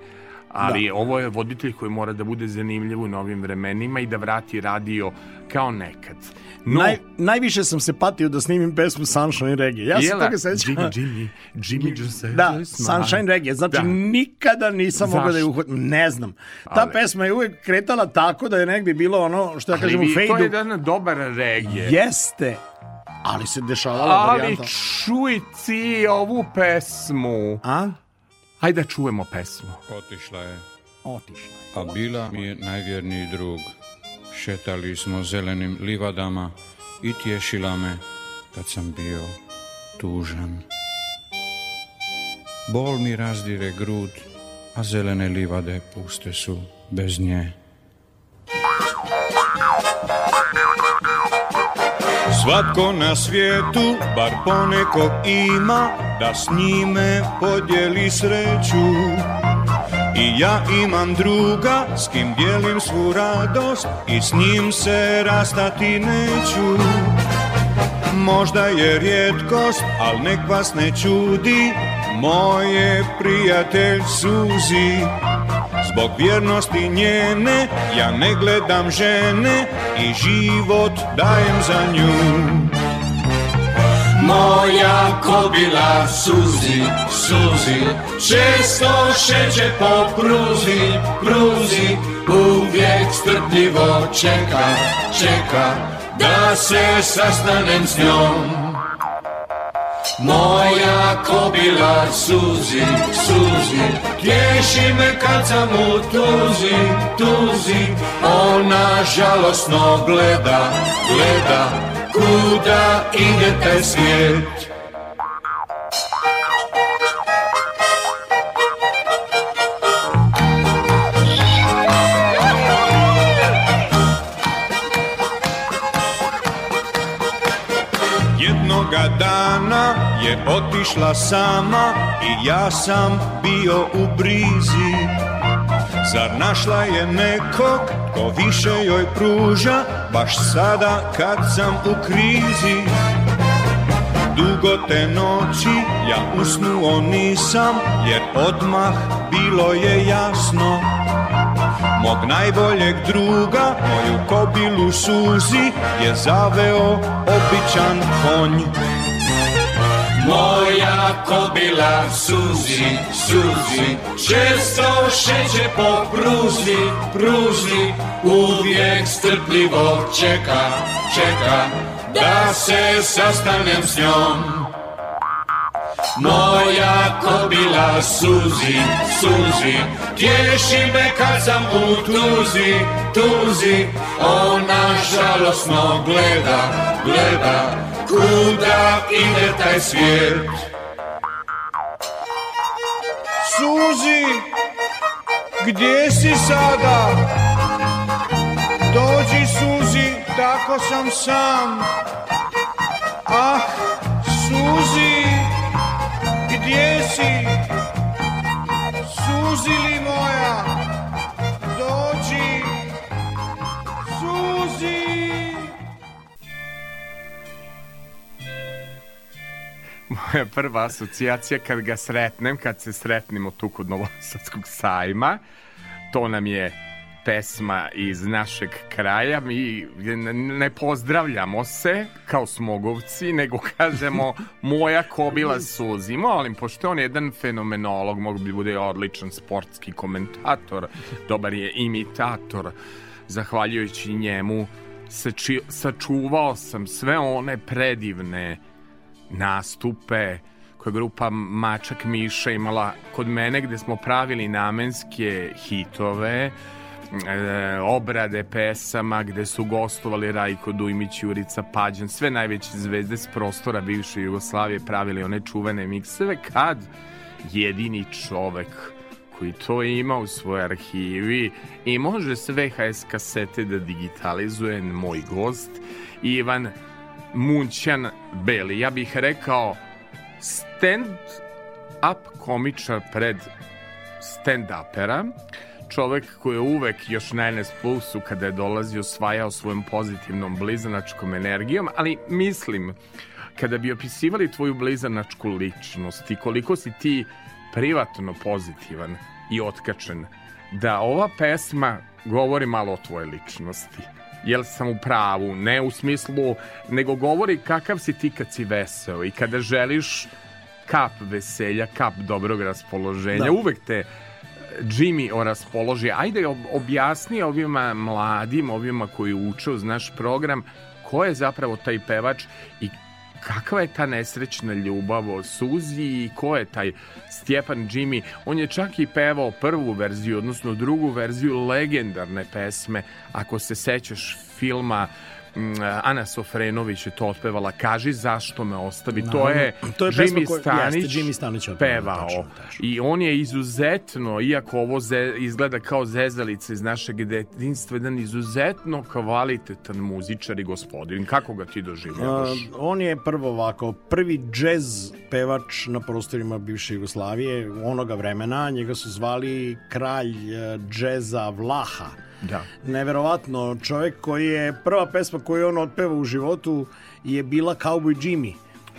ali da. ovo je voditelj koji mora da bude zanimljiv u novim vremenima i da vrati radio kao nekad. No, Naj, najviše sam se patio da snimim pesmu Sunshine Reggae. Ja se toga sećam. Jimmy, Jimmy, Jimmy just Da, Sunshine Reggae. Znači, da. nikada nisam mogao da je uhvatim. Ne znam. Ta Ali, pesma je uvek kretala tako da je negdje bilo ono, što ja kažem, u fejdu. To je jedan dobar reggae. Jeste. Ali se dešavala Ali varijanta. Ali čuj ti ovu pesmu. A? Hajde da čujemo pesmu. Otišla je. Otišla je. A bila mi je najvjerniji drug. Šetali smo zelenim livadama i tješila me kad sam bio tužan. Bol mi razdire grud, a zelene livade puste su bez nje. Svatko na svijetu, bar ponekog ima, da s njime podijeli sreću. I ja imam druga s kim dijelim svu radost i s njim se rastati neću. Možda je rijetkost, al nek vas ne čudi Moje prijatelj suzi. Zbog vjernosti njene ja ne gledam žene I život dajem za nju moja kobila suzi, suzi Često šeće po pruzi, pruzi Uvijek strpljivo čeka, čeka Da se sastanem s njom. Moja kobila suzi, suzi Tješi me kad sam u tuzi, tuzi Ona žalosno gleda, gleda Kuda ide taj svijet? Jednoga dana je otišla sama i ja sam bio u brizi Zar našla je nekog ko više joj pruža Baš sada kad sam u krizi? Dugo te noći ja usnuo nisam Jer odmah bilo je jasno. Mog najboljeg druga, moju kobilu suzi Je zaveo običan konj Moja kobila suzi, suzi Često šeće po pruzi, pruzi Uvijek strpljivo čeka, čeka Da se sastanem s njom Moja kobila suzi, suzi Tješi me kad sam u tuzi, tuzi Ona žalosno gleda, gleda Kuda ide taj svijet Suzi, gdje si sada? Dođi Suzi, tako sam sam Ah, Suzi, gdje si? Suzi li moja, Moja prva asocijacija kad ga sretnem, kad se sretnemo tu kod Novosadskog sajma, to nam je pesma iz našeg kraja. Mi ne pozdravljamo se kao smogovci, nego kažemo moja kobila suzi. Molim, pošto je on jedan fenomenolog, mogu bi bude odličan sportski komentator, dobar je imitator, zahvaljujući njemu sači, sačuvao sam sve one predivne nastupe koje grupa Mačak Miša imala kod mene gde smo pravili namenske hitove e, obrade pesama gde su gostovali Rajko Dujmić, Jurica Pađan, sve najveće zvezde s prostora bivše Jugoslavije pravili one čuvene mikseve kad jedini čovek koji to ima u svojoj arhivi i može sve VHS kasete da digitalizuje moj gost Ivan Munćan Beli. Ja bih rekao stand-up komičar pred stand-upera čovek koji je uvek još na NS Plusu kada je dolazio osvajao svojom pozitivnom blizanačkom energijom, ali mislim kada bi opisivali tvoju blizanačku ličnost i koliko si ti privatno pozitivan i otkačen, da ova pesma govori malo o tvojoj ličnosti. Jel sam u pravu? Ne u smislu, nego govori kakav si ti kad si veseo i kada želiš kap veselja, kap dobrog raspoloženja. Da. Uvek te Jimmy o raspoloži. Ajde objasni ovima mladim, ovima koji uče uz naš program, ko je zapravo taj pevač i kakva je ta nesrećna ljubav o Suzi i ko je taj Stjepan Jimmy. On je čak i pevao prvu verziju, odnosno drugu verziju legendarne pesme. Ako se sećaš filma Mm, Ana Sofrenović je to otpevala Kaži zašto me ostavi. No, to je, to je Jimmy, ko, Stanić jeste, Jimmy Stanić pevao tačno, tačno. i on je izuzetno iako ovo ze, izgleda kao zezalica iz našeg detinjstva jedan izuzetno kvalitetan muzičar i gospodin. Kako ga ti doživljavaš? Uh, on je prvo ovako prvi džez pevač na prostorima bivše Jugoslavije onoga vremena. Njega su zvali kralj uh, džeza Vlaha Da. Neverovatno, čovjek koji je prva pesma koju on otpeva u životu je bila Cowboy Jimmy.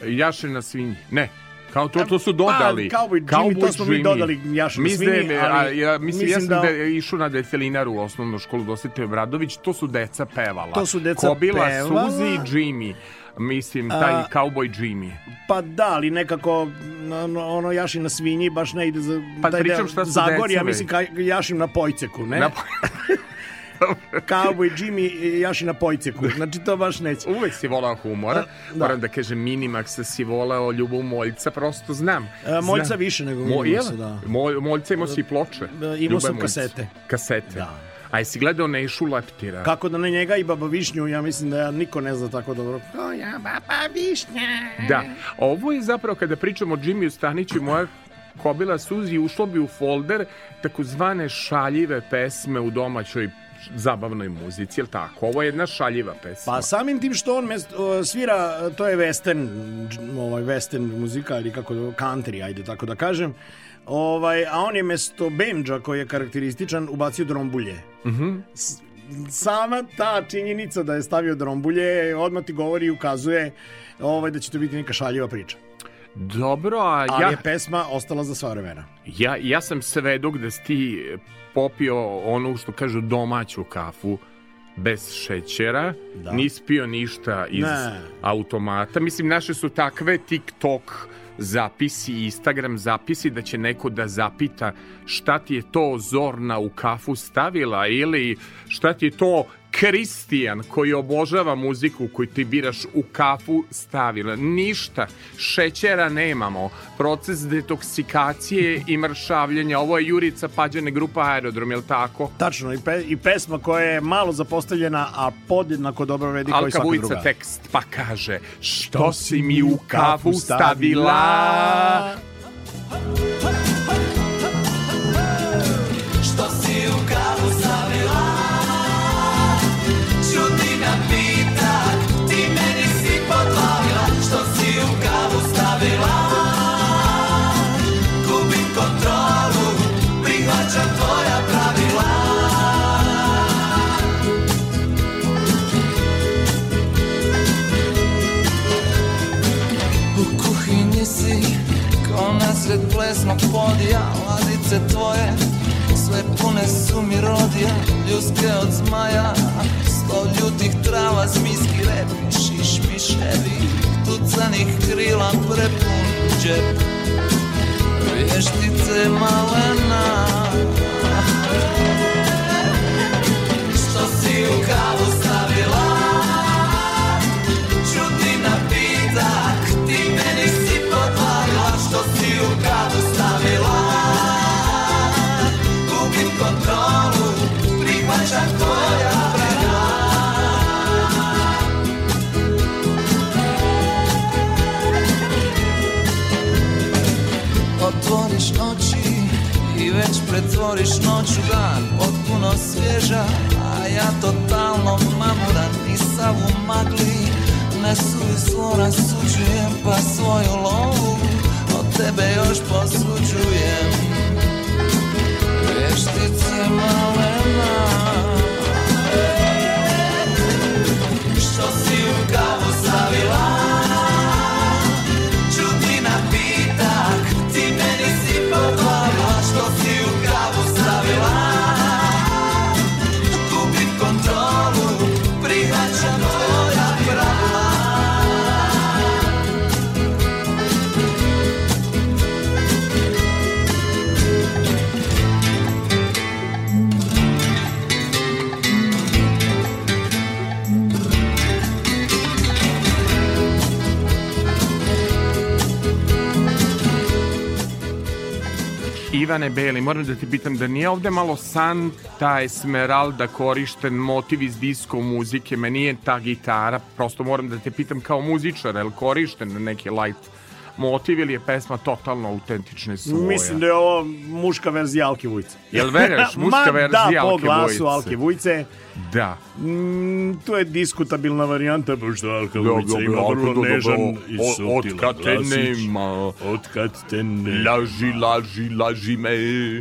Jaše na svinji. Ne, kao to, to su dodali. Pa, Cowboy, Cowboy Jimmy, to smo Jimmy. mi dodali Jaše na svinji. Ali, ja, mislim, mislim ja sam da... da išao na decelinaru u osnovnu školu Dosite Obradović, to su deca pevala. To su deca Kobila, pevala. Suzi i Jimmy. Mislim, taj A, cowboy Jimmy. Pa da, ali nekako ono, ono jašim na svinji baš ne ide za pa, taj pričam šta su Zagorja, mislim ka, jašim na pojceku, ne? Na poj... Cowboy Jimmy i Jaši na pojceku. Znači, to baš neće. Uvek si volao humor. Da. Moram da kažem, Minimax si volao Ljubav Moljca, prosto znam. E, Moljca Znam. više nego Mo, Minimaxa, da. Mo, Moljca imao si i ploče. Imao sam Moljca. kasete. Kasete. Da. A jesi gledao Nešu Leptira? Kako da na njega i Baba Višnju, ja mislim da ja niko ne zna tako dobro. Kao ja, Baba Višnja. Da. Ovo je zapravo kada pričamo o Jimmyu Staniću i moja kobila Suzi ušlo bi u folder takozvane šaljive pesme u domaćoj zabavnoj muzici, jel tako? Ovo je jedna šaljiva pesma. Pa samim tim što on mest, o, svira, to je western, ovaj western muzika ili kako country, ajde tako da kažem. Ovaj, a on je mesto bendža koji je karakterističan ubacio drombulje. S- Sama ta činjenica da je stavio drombulje odmah ti govori i ukazuje ovaj, da će to biti neka šaljiva priča. Dobro, a Ali ja, je pesma ostala za sva vremena. ja, ja sam svedok da si ti popio onu što kažu domaću kafu bez šećera, Da. nis pio ništa iz Ne. automata. Mislim, naše su takve TikTok zapisi Instagram zapisi da će neko da zapita šta ti je to Zorna u kafu stavila ili šta ti je to Kristijan koji obožava muziku koju ti biraš u kafu stavila. Ništa. Šećera nemamo. Proces detoksikacije i mršavljenja. Ovo je Jurica Pađane grupa Aerodrom, jel tako? Tačno, i, pe, i pesma koja je malo zapostavljena, a podjednako dobro vredi kao i Alka svaka Vujica druga. tekst pa kaže Što si mi u kafu stavila? Što si u kavu stavila nasred plesnog podija Ladice tvoje Sve pune su mi rodija Ljuske od zmaja. Sto ljutih trava Zmijski rep Šiš miševi Tucanih krila Prepun džep. Vještice malena. Što si u kavu već pretvoriš noć u dan Potpuno svježa, a ja totalno mamuran I sav u magli, nesuvislo rasuđujem Pa svoju lovu od tebe još posuđujem Vještice malena Ivane Beli, moram da ti pitam da nije ovde malo Santa Esmeralda korišten motiv iz disko muzike, meni nije ta gitara, prosto moram da te pitam kao muzičar, je li korišten neki light motiv ili je pesma totalno autentična i svoja? Mislim da je ovo muška verzija Alke Vujce. Jel veruješ, muška Ma verzija da, po glasu Vujice? Alke Vujce. Da. Mm, to je diskutabilna varijanta, pošto Da, da, ima vrlo nežan i O- suptilan otkad te nema. Otkad te ne... Laži, laži, laži me.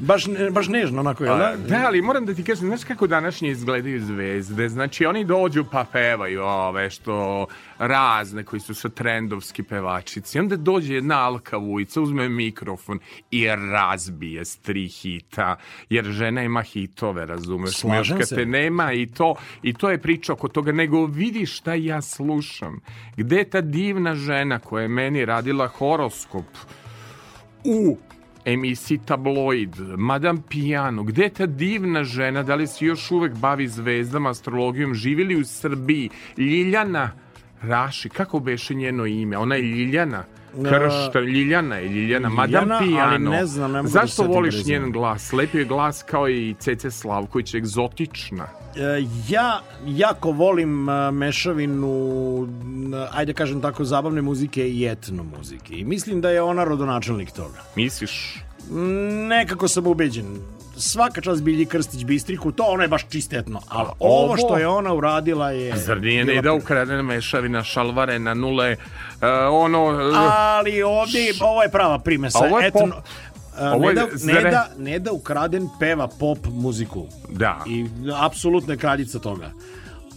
Baš, baš nežno, onako, jel da? Da, ali moram da ti kažem, znaš kako današnje izgledaju zvezde? Znači, oni dođu pa pevaju ove što razne koji su sa trendovski pevačici. Onda dođe jedna Alka Vujica, uzme mikrofon i razbije s tri hita, jer žena ima hitove, razumeš? Slažem Još kad se. te nema i to, i to je priča oko toga, nego vidi šta ja slušam. Gde je ta divna žena koja je meni radila horoskop u emisiji Tabloid, Madame Piano, gde je ta divna žena, da li se još uvek bavi zvezdama, astrologijom, živili u Srbiji, Ljiljana Raši, kako beše njeno ime? Ona je Ljiljana. Kršta, Ljiljana je Ljiljana, Madame Piano. Ali ne znam, ne mogu Zašto da se voliš njen glas? Lepi je glas kao i Cece Slavković, egzotična. E, ja jako volim e, mešavinu, n- ajde kažem tako, zabavne muzike i etno muzike. I mislim da je ona rodonačelnik toga. Misliš? Nekako sam ubeđen. Svaka čast Bilji Krstić Bistriku, to ono je baš čist etno. Ali ovo ovo- što je ona uradila je... Zar nije ne bila ide ukradena mešavina, šalvare na nule, uh, ono... Ali ovdje, ovo je prava primesa. Ovo je etno, pop. Ovo je ne, da, ne, zre- da, ne da ukraden peva pop muziku. Da. I apsolutno je kraljica toga.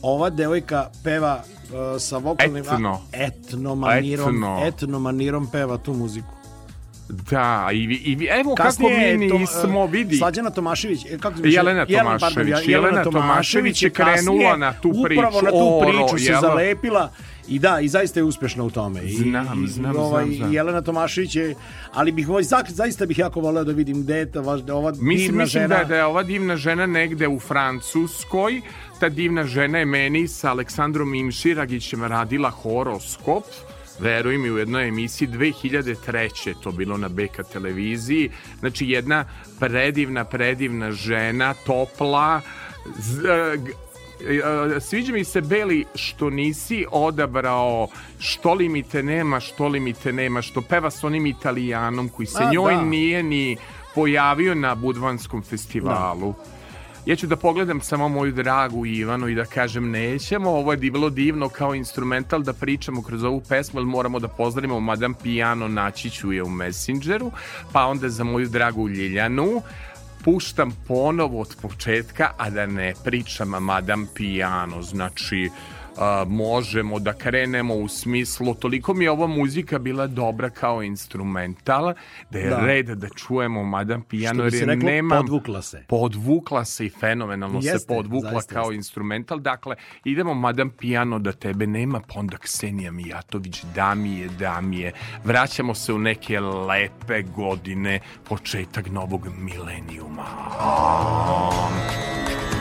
Ova devojka peva uh, sa vokalnim... Etno. etno manirom, Etno. etno manirom peva tu muziku. Da, i, i evo kako Kasnije mi je to, nismo, uh, vidi. Slađana Tomašević, e, kako zove? Jelena Jelena, pardon, Tomašević. Jelena Tomašević je krenula na tu priču, Upravo na tu oro, priču se jel? zalepila i da, i zaista je uspešna u tome. I, Znam, i, znam, ovaj, znam, znam. Jelena Tomašević je, ali bih ovaj, za- zaista bih jako voleo da vidim gde je ta, vaš- ova Mislim, divna mislim žena. da, da je ova divna žena negde u Francuskoj. Ta divna žena je meni sa Aleksandrom Imširagićem radila horoskop. Veruj mi, u jednoj emisiji 2003. je to bilo na BK televiziji. Znači, jedna predivna, predivna žena, topla, z, sviđa mi se Beli što nisi odabrao što li mi te nema, što li mi te nema, što peva s onim italijanom koji se A, njoj da. nije ni pojavio na Budvanskom festivalu. Ja ću da pogledam samo moju dragu Ivanu i da kažem nećemo, ovo je bilo divno kao instrumental da pričamo kroz ovu pesmu, ali moramo da pozdravimo Madame Piano, naći ću je u Messengeru, pa onda za moju dragu Ljiljanu, puštam ponovo od početka, a da ne pričam Madame Piano, znači a, možemo da krenemo u smislu, toliko mi je ova muzika bila dobra kao instrumental, da je Da. red da čujemo Madame Piano, jer se je reklo, nemam... podvukla se. Podvukla se i fenomenalno se Jeste, podvukla zaista kao jeste. instrumental. Dakle, idemo Madame Piano da tebe nema, pa onda Ksenija Mijatović, Damije, Damije. Vraćamo se u neke lepe godine, početak novog milenijuma. Oh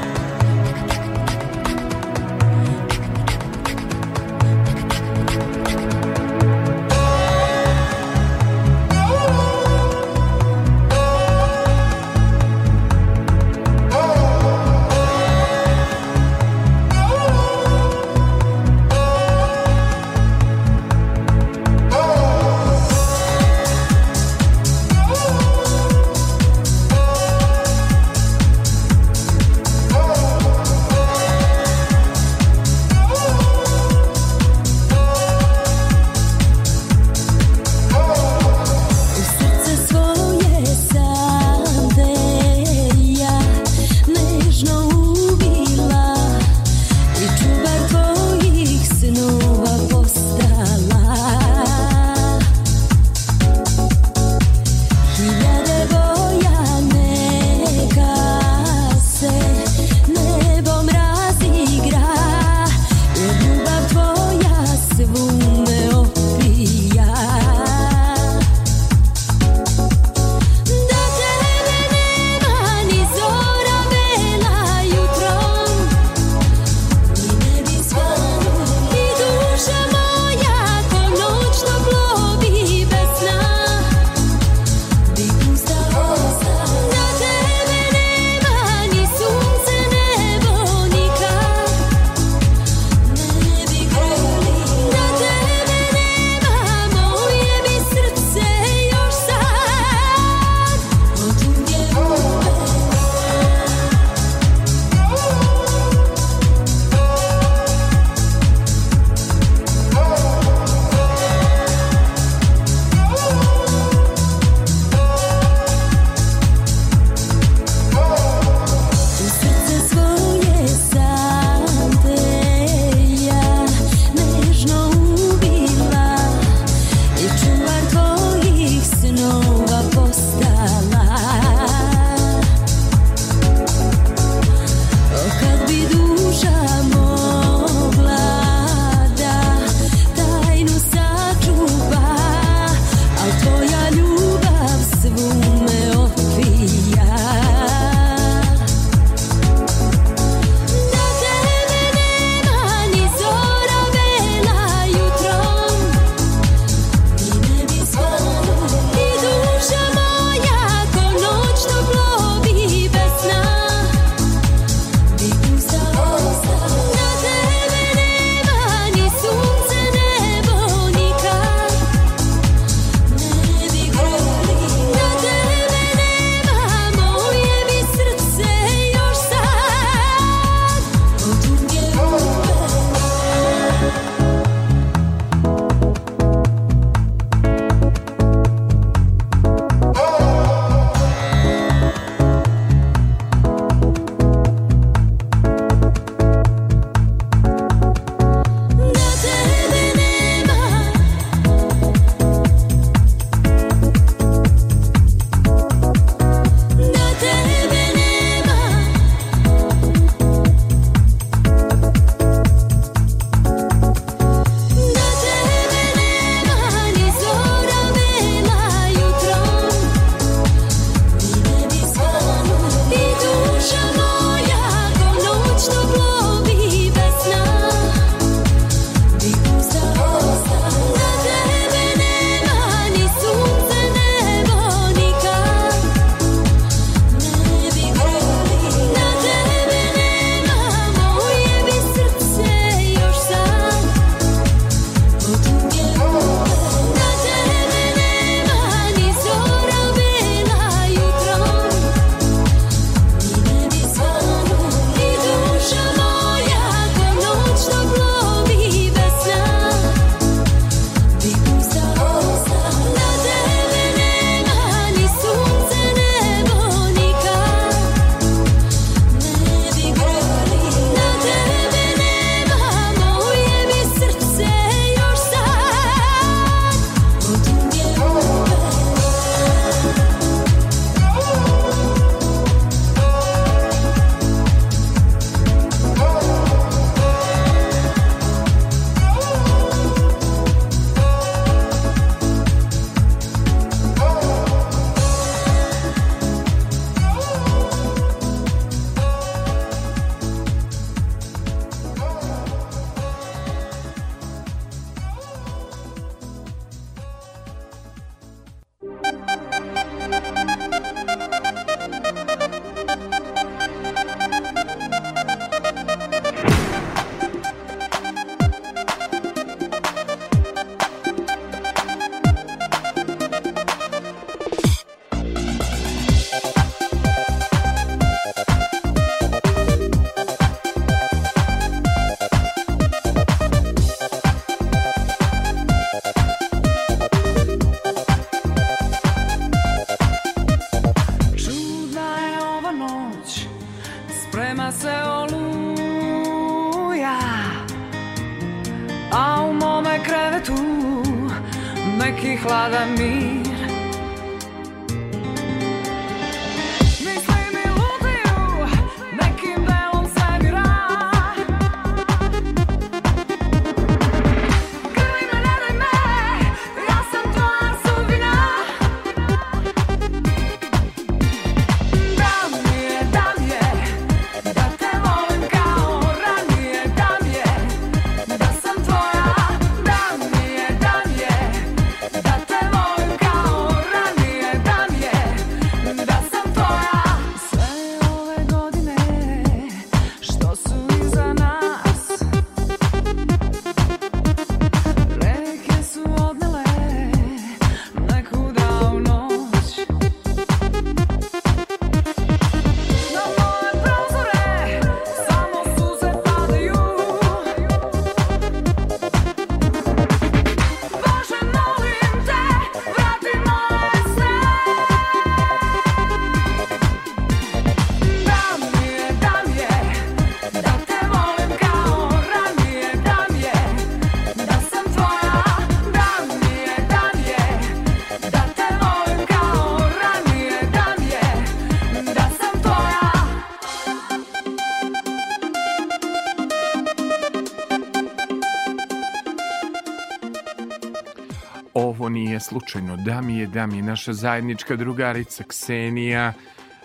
slučajno. Da mi je, da mi je naša zajednička drugarica Ksenija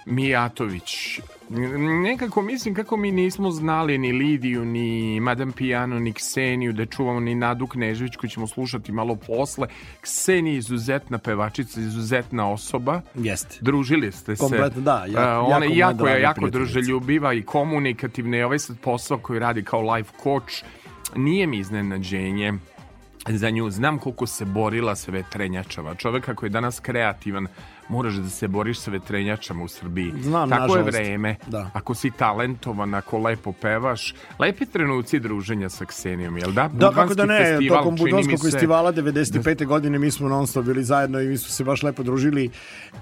Mijatović. Nekako mislim kako mi nismo znali ni Lidiju, ni Madame Pijano, ni Kseniju, da čuvamo ni Nadu Knežević koju ćemo slušati malo posle. Ksenija je izuzetna pevačica, izuzetna osoba. Jeste. Družili ste se. Kompletno, da, jako- A, Ona je jako jako, jako drželjubiva i komunikativna i ovaj sad posao koji radi kao life coach nije mi iznenađenje za nju. Znam koliko se borila sa vetrenjačama. Čovek ako je danas kreativan, moraš da se boriš sa vetrenjačama u Srbiji. Znam, Tako nažalost. je vreme. Da. Ako si talentovan, ako lepo pevaš, lepi trenuci druženja sa Ksenijom, jel da? Da, kako da ne, festival, tokom se- festivala 95. godine mi smo non stop bili zajedno i mi smo se baš lepo družili,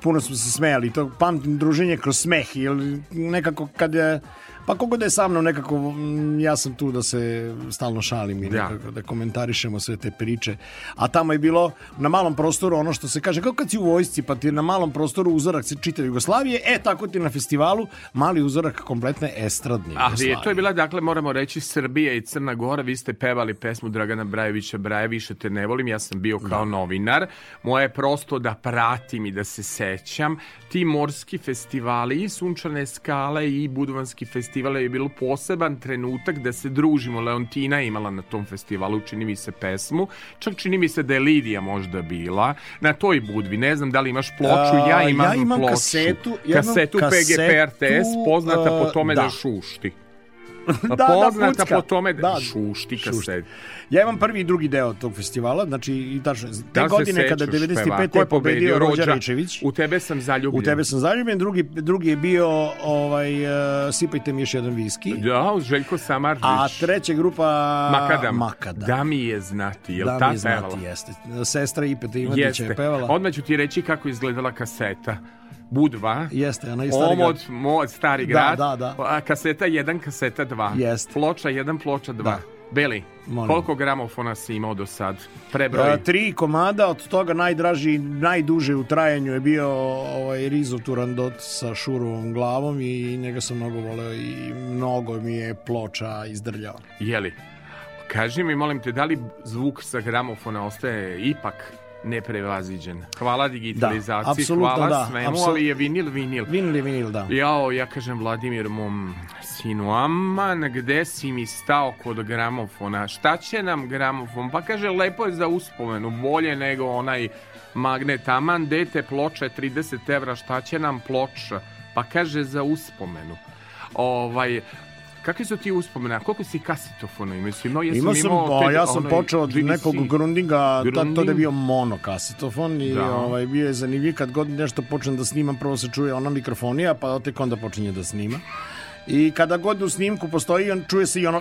puno smo se smejali, to pamtim druženje kroz smeh, jer nekako kad je, pa kogo da je sa mnom nekako, ja sam tu da se stalno šalim i Da. nekako da komentarišemo sve te priče, a tamo je bilo na malom prostoru ono što se kaže, kao kad si u vojsci pa ti na malom prostoru uzorak se čita Jugoslavije, e tako ti na festivalu mali uzorak kompletne estradne Ali Jugoslavije. je, to je bila, dakle, moramo reći, Srbija i Crna Gora. Vi ste pevali pesmu Dragana Brajevića Braje, više te ne volim. Ja sam bio kao novinar. Moje je prosto da pratim i da se sećam. Ti morski festivali i Sunčane skale i Budvanski festival je bilo poseban trenutak da se družimo. Leontina je imala na tom festivalu, čini mi se, pesmu. Čak čini mi se da je Lidija možda bila. Na toj Budvi, ne znam da li imaš ploču, ja imam, ja imam ploču. kasetu, jednu kasetu, kasetu, PGP RTS, poznata po tome da, da. šušti. Da, da, poznata pucka. po tome da, Da, šušti kaset. Ja imam prvi i drugi deo tog festivala, znači i tačno, te Da li se godine kada sećaš 95. peva? Ko je pobedio Rođa Rejčević. U tebe sam zaljubljen. U tebe sam zaljubljen, drugi, drugi je bio ovaj, uh, Sipajte mi još jedan viski. Da, Željko Samarđić. A treća grupa Makadam. Makadam. Da mi je znati, jel da ta mi je znati, pevala? jeste. Sestra Ipeta Ivanića je pevala. Odmah ću ti reći kako je izgledala kaseta. Budva. Jeste, ona je stari Omod, grad. mod, stari Da, grad. da, da. A, Kaseta 1, kaseta 2. Jeste. Ploča 1, ploča 2. Da. Beli, Molim. koliko gramofona si imao do sad? Prebroj. A, tri komada, od toga najdraži, najduže u trajanju je bio ovaj Rizo Turandot sa šurovom glavom i njega sam mnogo voleo i mnogo mi je ploča izdrljao. Jeli? Kaži mi, molim te, da li zvuk sa gramofona ostaje ipak neprevaziđen? Hvala digitalizaciji, apsolutno hvala da, svemu, apsol- ali je vinil, vinil. Vinil je vinil, da. Jao, ja kažem Vladimir mom sinu, aman, gde si mi stao kod gramofona? Šta će nam gramofon? Pa kaže, lepo je za uspomenu, bolje nego onaj magnet. Aman, dete, ploča je 30 evra, šta će nam ploča? Pa kaže, za uspomenu. Ovaj, Kakvi su ti uspomene? A koliko si kasetofona imao? Imao, ja Imao sam, imao pa, ja sam onaj počeo od GBC. nekog grundinga, ta, to da je Grunding. bio monokasetofon i Da. ovaj, bio je zanimljiv kad god nešto počnem da snimam, prvo se čuje ona mikrofonija, pa tek onda počinje da snima. I kada god u snimku postoji, on čuje se i ono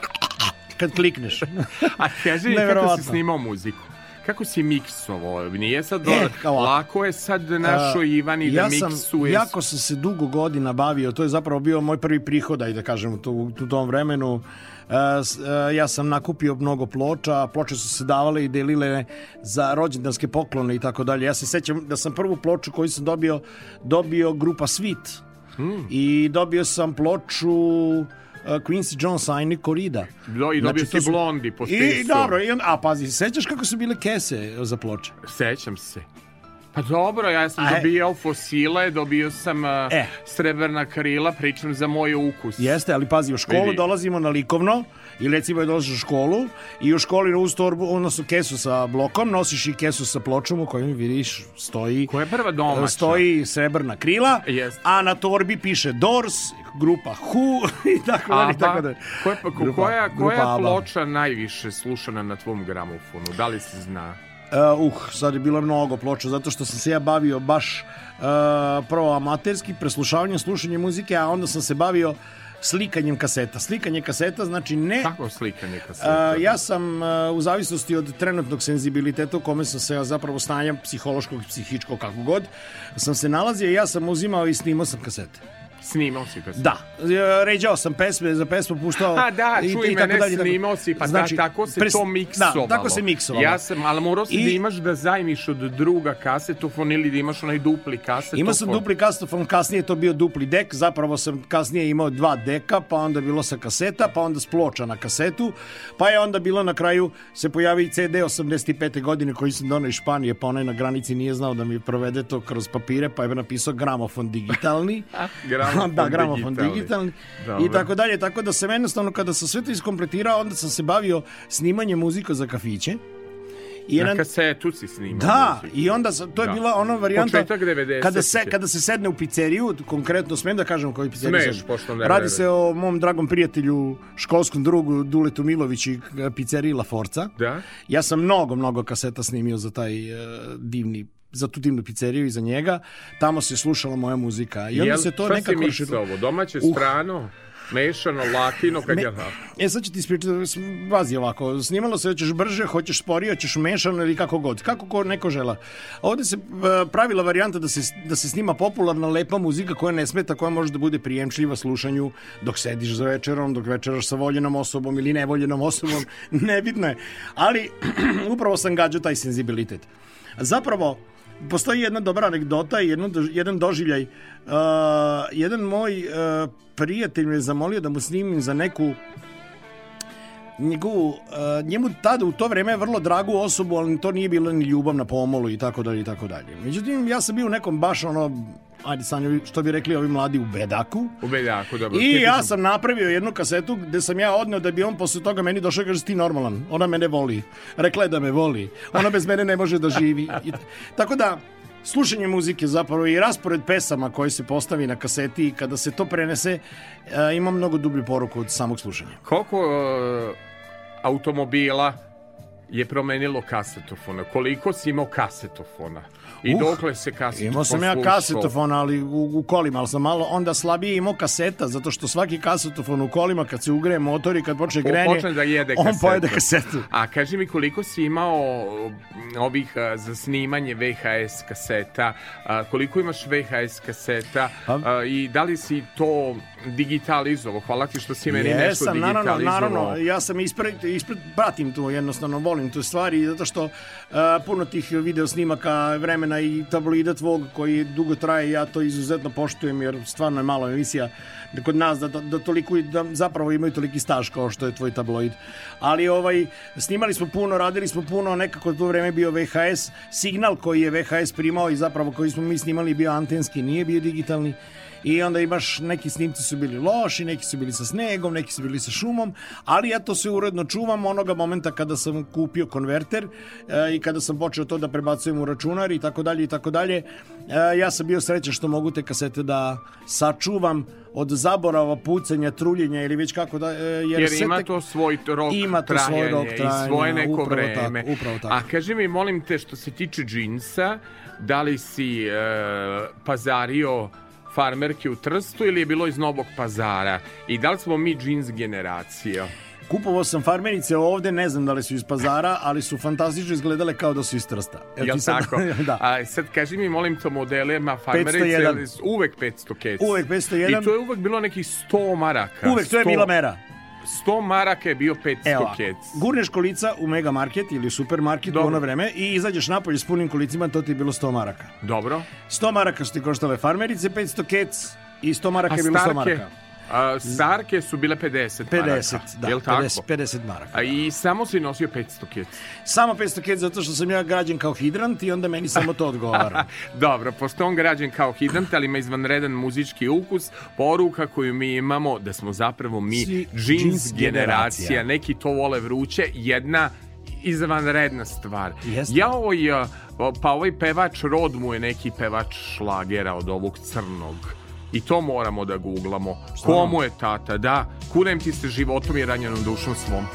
kad klikneš. A kaži kako si snimao muziku? Kako si miksovo? Nije sad E, kao lako je sad našoj Ivani da ja sam, miksuje. jako sam se dugo godina bavio, to je zapravo bio moj prvi prihod, da kažem, u, to- u tom vremenu. E, s- e, ja sam nakupio mnogo ploča, ploče su se davale i delile za rođendanske poklone i tako dalje. Ja se sećam da sam prvu ploču koju sam dobio, dobio grupa Sweet. Hmm. I dobio sam ploču e, Quincy Jonesa i Nico Rida. Do, I dobio Znači, si su- blondi po I spisu. dobro, i on, a pazi, sećaš kako su bile kese za ploče? Sećam se. Pa dobro, ja sam A, e. dobijao fosile, dobio sam uh, E. srebrna krila, pričam za moj ukus. Jeste, ali pazi, u školu Vidi. dolazimo na likovno i recimo je dolaziš u školu i u školi uz torbu, odnosno kesu sa blokom, nosiš i kesu sa pločom u kojoj vidiš stoji Koja je prva domaća? stoji srebrna krila, Jeste. a na torbi piše Doors, grupa Who i tako dalje, tako dalje. koja, ko- Grupa- koja, grupa koja Aba. ploča najviše slušana na tvom gramofonu? Da li se zna? Uh, uh, sad je bilo mnogo ploča, zato što sam se ja bavio baš uh, prvo amaterski, preslušavanjem, slušanjem muzike, a onda sam se bavio slikanjem kaseta. Slikanje kaseta znači ne Kako slikanje kaseta? A, ja sam a, u zavisnosti od trenutnog senzibiliteta u kome sam se ja zapravo stanjem psihološkog psihičkog kako god sam se nalazio ja sam uzimao i snimao sam kasete. Snimao si kasete? Da, e, ređao sam pesme, za pesmu puštao A da, i- čuj i tako ne dalje, snimao si, pa Znači, da, tako se pres- to miksovalo. Da, tako se miksovalo. Ja sam, ali morao si I- da imaš da zajmiš od druga kasetofon ili da imaš onaj dupli kasetofon. Imao sam dupli kasetofon, kasnije je to bio dupli dek, zapravo sam kasnije imao dva deka, pa onda bilo sa kaseta, pa onda s ploča na kasetu, pa je onda bilo na kraju se pojavi CD 85. godine koji sam donao iz Španije, pa onaj na granici nije znao da mi provede to kroz papire, pa je napisao gramofon digitalni. Gramofon da, gramofon digitalni. digitalni. Dobro. I tako dalje, tako da sam jednostavno kada sam sve to iskompletirao, onda sam se bavio snimanjem muzika za kafiće. I Na kasetu si snimao. da, muziku. i onda sam, to je Da. bila ona varijanta Početak 90-ih. kada se kada se sedne u pizzeriju, konkretno smem da kažem koju pizzeriju. Smeš, sad? pošto ne Radi se o mom dragom prijatelju, školskom drugu Duletu Milović i pizzeriji La Forca. Da? Ja sam mnogo, mnogo kaseta snimio za taj e, divni za tu divnu pizzeriju i za njega. Tamo se slušala moja muzika. I onda Jel, se to šta nekako si raširilo. miksao? Domaće, Uh. strano, mešano, latino, kak Me- je da? E sad ću ti ispričati, vazi ovako, snimalo se hoćeš brže, hoćeš sporije, hoćeš mešano ili kako god, kako ko neko žela. Ovde se e, pravila varijanta da se, da se snima popularna, lepa muzika koja ne smeta, koja može da bude prijemčljiva slušanju dok sediš za večerom, dok večeraš sa voljenom osobom ili nevoljenom osobom, nebitno je. Ali upravo sam gađao taj senzibilitet. Zapravo, postoji jedna dobra anegdota i jedno, jedan doživljaj. Uh, jedan moj uh, prijatelj me je zamolio da mu snimim za neku njegovu, uh, njemu tada u to vreme vrlo dragu osobu, ali to nije bilo ni ljubav na pomolu i tako dalje i tako dalje. Međutim, ja sam bio u nekom baš ono, ajde Sanjo, što bi rekli ovi mladi u bedaku. U Beljaku, dobro. I ja sam napravio jednu kasetu gde sam ja odneo da bi on posle toga meni došao i kaže ti normalan, ona mene voli. Rekla je da me voli. Ona bez mene ne može da živi. I, tako da slušanje muzike zapravo i raspored pesama koji se postavi na kaseti i kada se to prenese e, ima mnogo dublju poruku od samog slušanja. Koliko e, automobila je promenilo kasetofona? Koliko si imao kasetofona? I Uh, dokle se kasetofon Imao sam ja kasetofon, ali u, u kolima, ali sam malo onda slabije imao kaseta, zato što svaki kasetofon u kolima kad se ugreje motor i kad počne Po- grenje, počne da jede on kasetu. pojede kasetu. A kaži mi koliko si imao ovih a, za snimanje VHS kaseta, a, koliko imaš VHS kaseta Pa- a, i da li si to digitalizovao? Hvala ti što si meni nešto Jesam, naravno, digitalizovao. naravno, ja sam ispred, ispred, pratim tu, jednostavno volim tu stvari, zato što uh, puno tih video snimaka, vremena i tabloida tvog koji dugo traje, ja to izuzetno poštujem jer stvarno je malo emisija da kod nas da, da, da toliko da zapravo imaju toliki staž kao što je tvoj tabloid. Ali ovaj snimali smo puno, radili smo puno, nekako to vreme bio VHS, signal koji je VHS primao i zapravo koji smo mi snimali bio antenski, nije bio digitalni. I onda imaš, neki snimci su bili loši, neki su bili sa snegom, neki su bili sa šumom, ali ja to sve uredno čuvam onoga momenta kada sam kupio konverter e, i kada sam počeo to da prebacujem u računar i tako dalje i tako dalje. E, ja sam bio srećan što mogu te kasete da sačuvam od zaborava, pucanja, truljenja ili već kako da... e, jer, Jer ima te- to svoj rok Ima to trajanja svoj rok i trajanja, svoje neko upravo vreme. tako, upravo tako. A kaži mi, molim te, što se tiče džinsa, da li si e, pazario farmerke u Trstu ili je bilo iz Novog pazara? I da li smo mi džins generacija? Kupovao sam farmerice ovde, ne znam da li su iz pazara, ali su fantastično izgledale kao da su iz trsta. Jel ti sad- tako? da. A sad kaži mi, molim to modelima farmerice, 501. ili su uvek 500 kec. Uvek 501. I to je uvek bilo nekih 100 maraka. Uvek, to je 100 bila mera. 100 maraka je bio 500 Evo, kec. gurneš kolica u mega market ili u supermarketu u Dobro. ono vreme i izađeš napolje s punim kolicima, to ti je bilo 100 maraka. Dobro. 100 maraka su ti koštale farmerice, 500 kec i 100 maraka A je bilo 100 starke? maraka. A, starke su bile 50 50, maraka. da, Jel tako? 50, 50 maraka. A i samo si nosio 500 kec. Samo 500 kec zato što sam ja građen kao hidrant i onda meni samo to odgovara. Dobro, pošto on građen kao hidrant, ali ima izvanredan muzički ukus, poruka koju mi imamo da smo zapravo mi Svi džins džins generacija. generacija. Neki to vole vruće, jedna izvanredna stvar. Jeste. Ja ovaj, pa ovaj pevač Rod mu je neki pevač šlagera od ovog crnog. I to moramo da googlamo. Komu je tata? Da, kunem ti se životom i ranjenom dušom svom.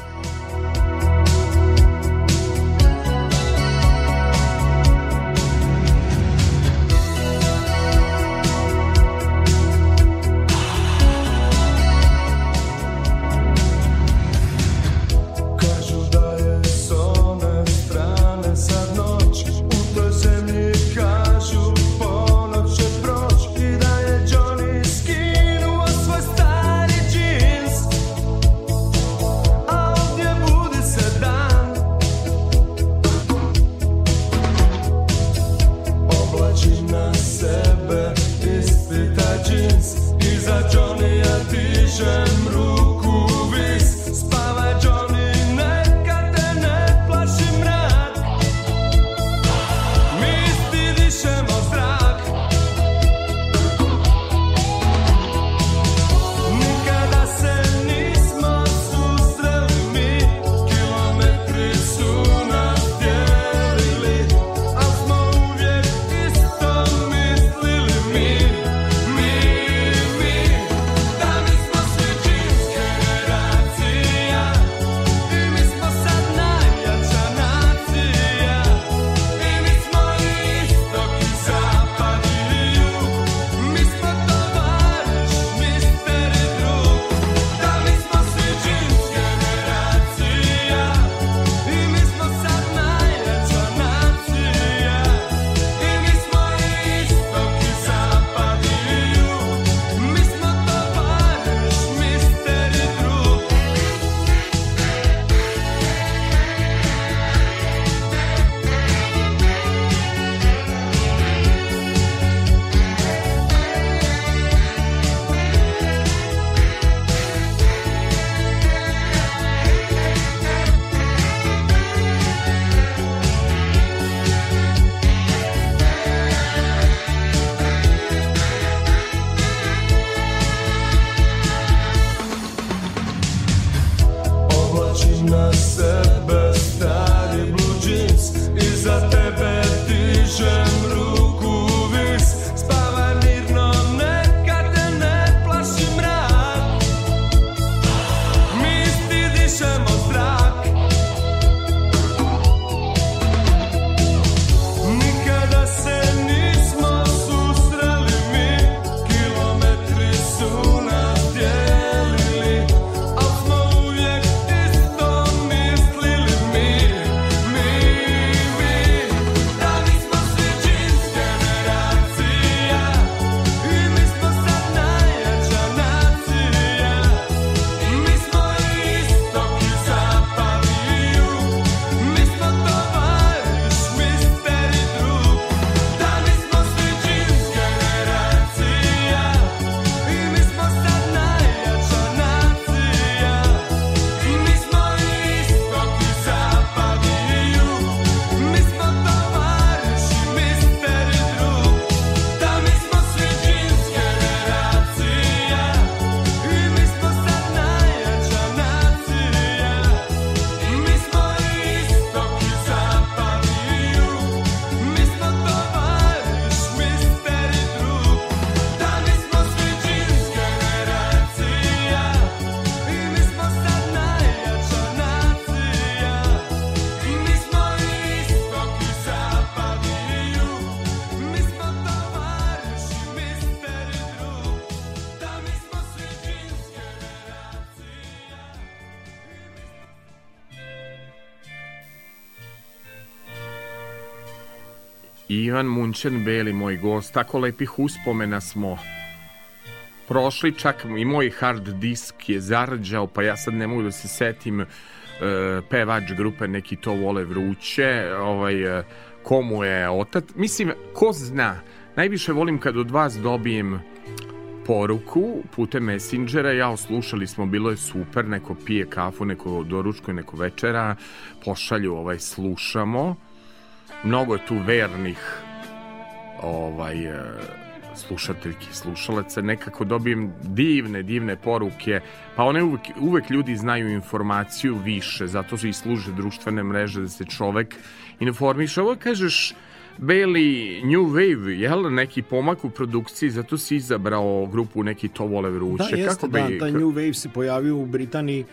Munčan Beli, moj gost. Tako lepih uspomena smo prošli, čak i moj hard disk je zarđao, pa ja sad ne mogu da se setim e, pevač grupe neki to vole vruće, ovaj, e, komu je otac. Mislim, ko zna, najviše volim kad od vas dobijem poruku putem messengera, ja slušali smo, bilo je super, neko pije kafu, neko doručkuje, neko večera, pošalju, ovaj, slušamo. Mnogo je tu vernih ovaj, e, slušateljki, slušalaca, nekako dobijem divne, divne poruke, pa one uvek, uvek ljudi znaju informaciju više, zato su i služe društvene mreže da se čovek informiše. Ovo kažeš, Beli New Wave, jel, neki pomak u produkciji, zato si izabrao grupu neki to vole vruće. Da, jeste, Kako da, bi, taj New Wave se pojavio u Britaniji,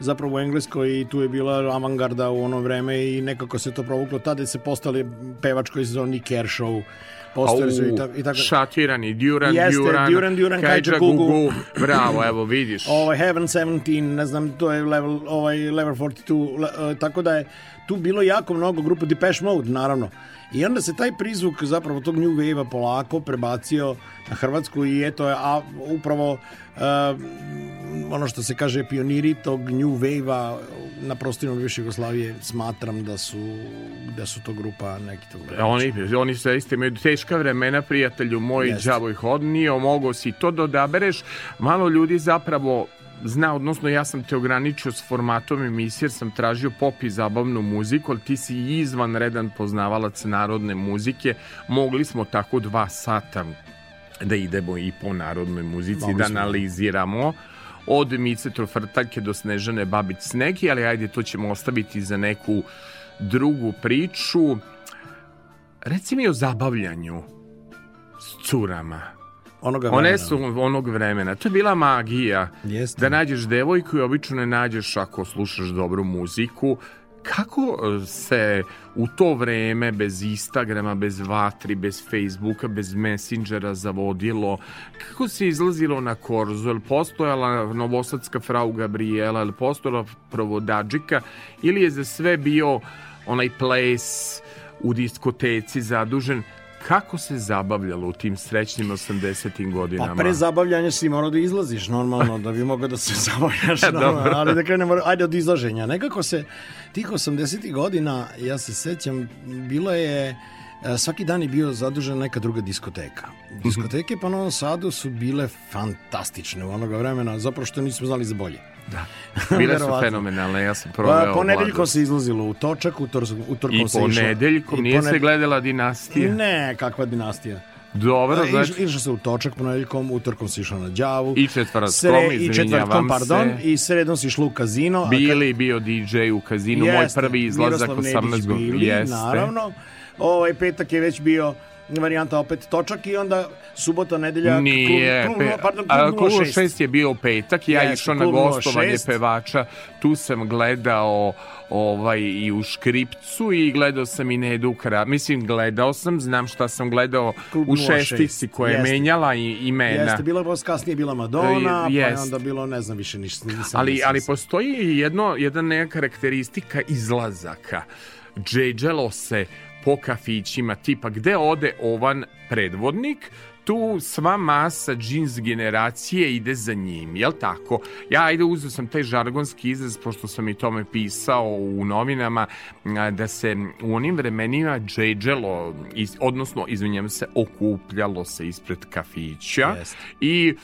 zapravo u Engleskoj i tu je bila avangarda u ono vreme i nekako se to provuklo. Tada se postali pevač koji se zove Nick Kershaw, postojali su i, ta, i tako. Šatirani, Duran, Jeste, Duran, Duran, Duran, Kajđa Kajđa Gugu. Gugu. Bravo, evo vidiš. Ovaj Heaven 17, ne znam, to je level, ovaj level 42, le, uh, tako da je tu bilo jako mnogo grupa Depeche Mode, naravno. I onda se taj prizvuk zapravo tog New Wave-a polako prebacio na Hrvatsku i eto, a upravo uh, ono što se kaže pioniri tog New Wave-a na prostorima bivše Jugoslavije smatram da su da su to grupa neki to Oni, oni se isto imaju teška vremena, prijatelju moj, Jeste. đavo ih odnio, mogo si to da odabereš. Malo ljudi zapravo zna, odnosno ja sam te ograničio s formatom emisije jer sam tražio pop i zabavnu muziku, ali ti si izvanredan poznavalac narodne muzike. Mogli smo tako dva sata da idemo i po narodnoj muzici, Mogli da analiziramo od Mice Trofrtaljke do Snežane Babić Snegi, ali ajde, to ćemo ostaviti za neku drugu priču. Reci mi o zabavljanju s curama. Onoga One vremena. su onog vremena. To je bila magija. Jeste. Da nađeš devojku i obično ne nađeš ako slušaš dobru muziku. Kako e, se u to vreme bez Instagrama, bez Vatri, bez Facebooka, bez Messengera zavodilo? Kako se izlazilo na korzu? Je li postojala novosadska frau Gabriela? Je li postojala provodađika? Ili je za sve bio onaj ples u diskoteci zadužen? Kako se zabavljalo u tim srećnim 80. godinama? Pa pre zabavljanja si morao da izlaziš normalno da bi mogao da se zabavljaš normalno, Dobro. ali da krenemo ajde od izlaženja. Nekako se tih 80. godina, ja se sećam, bilo je e, svaki dan je bio zadužen neka druga diskoteka. Diskoteke po Novom Sadu su bile fantastične u onoga vremena, zapravo što nismo znali za bolje. Da. Bile su fenomenalne, ja sam proveo Pa, ponedeljkom se izlazilo u točak, utor, utorkom se išlo. ponedeljkom i nije se poned- gledala dinastija. Ne, kakva dinastija. Dobro, E, znači... iš- Išlo se u točak ponedeljkom, utorkom se išlo na đavu. I četvrtkom, Sre- I četvrtkom, izvinjavam pardon. se. I sredom se išlo u kazino. Bili bio DJ u kazinu, moj Jeste, prvi izlazak Miroslav Nedić 18 godina. Bili, Jeste. Naravno. Ovaj petak je već bio varijanta opet točak i onda subota, nedelja Nije, klub, pe, klub, pardon, a, klub klub 06. 6 je bio petak, ja Jeste, išao na gostovanje 06. pevača, tu sam gledao ovaj i u škripcu i gledao sam i Nedu Kra. Mislim, gledao sam, znam šta sam gledao Klub u 06. šestici koja je menjala i, imena. Jeste, bila je kasnije bila Madonna, E, pa je onda bilo, ne znam više ništa. nisam- Ali, nisam ali postoji jedno, jedna neka karakteristika izlazaka. Džeđelo se po kafićima, tipa gde ode ovan predvodnik, tu sva masa džins generacije ide za njim, jel tako? Ja ajde uzeo sam taj žargonski izraz, pošto sam i tome pisao u novinama, da se u onim vremenima džeđelo, odnosno, izvinjam se, okupljalo se ispred kafića Jeste. i,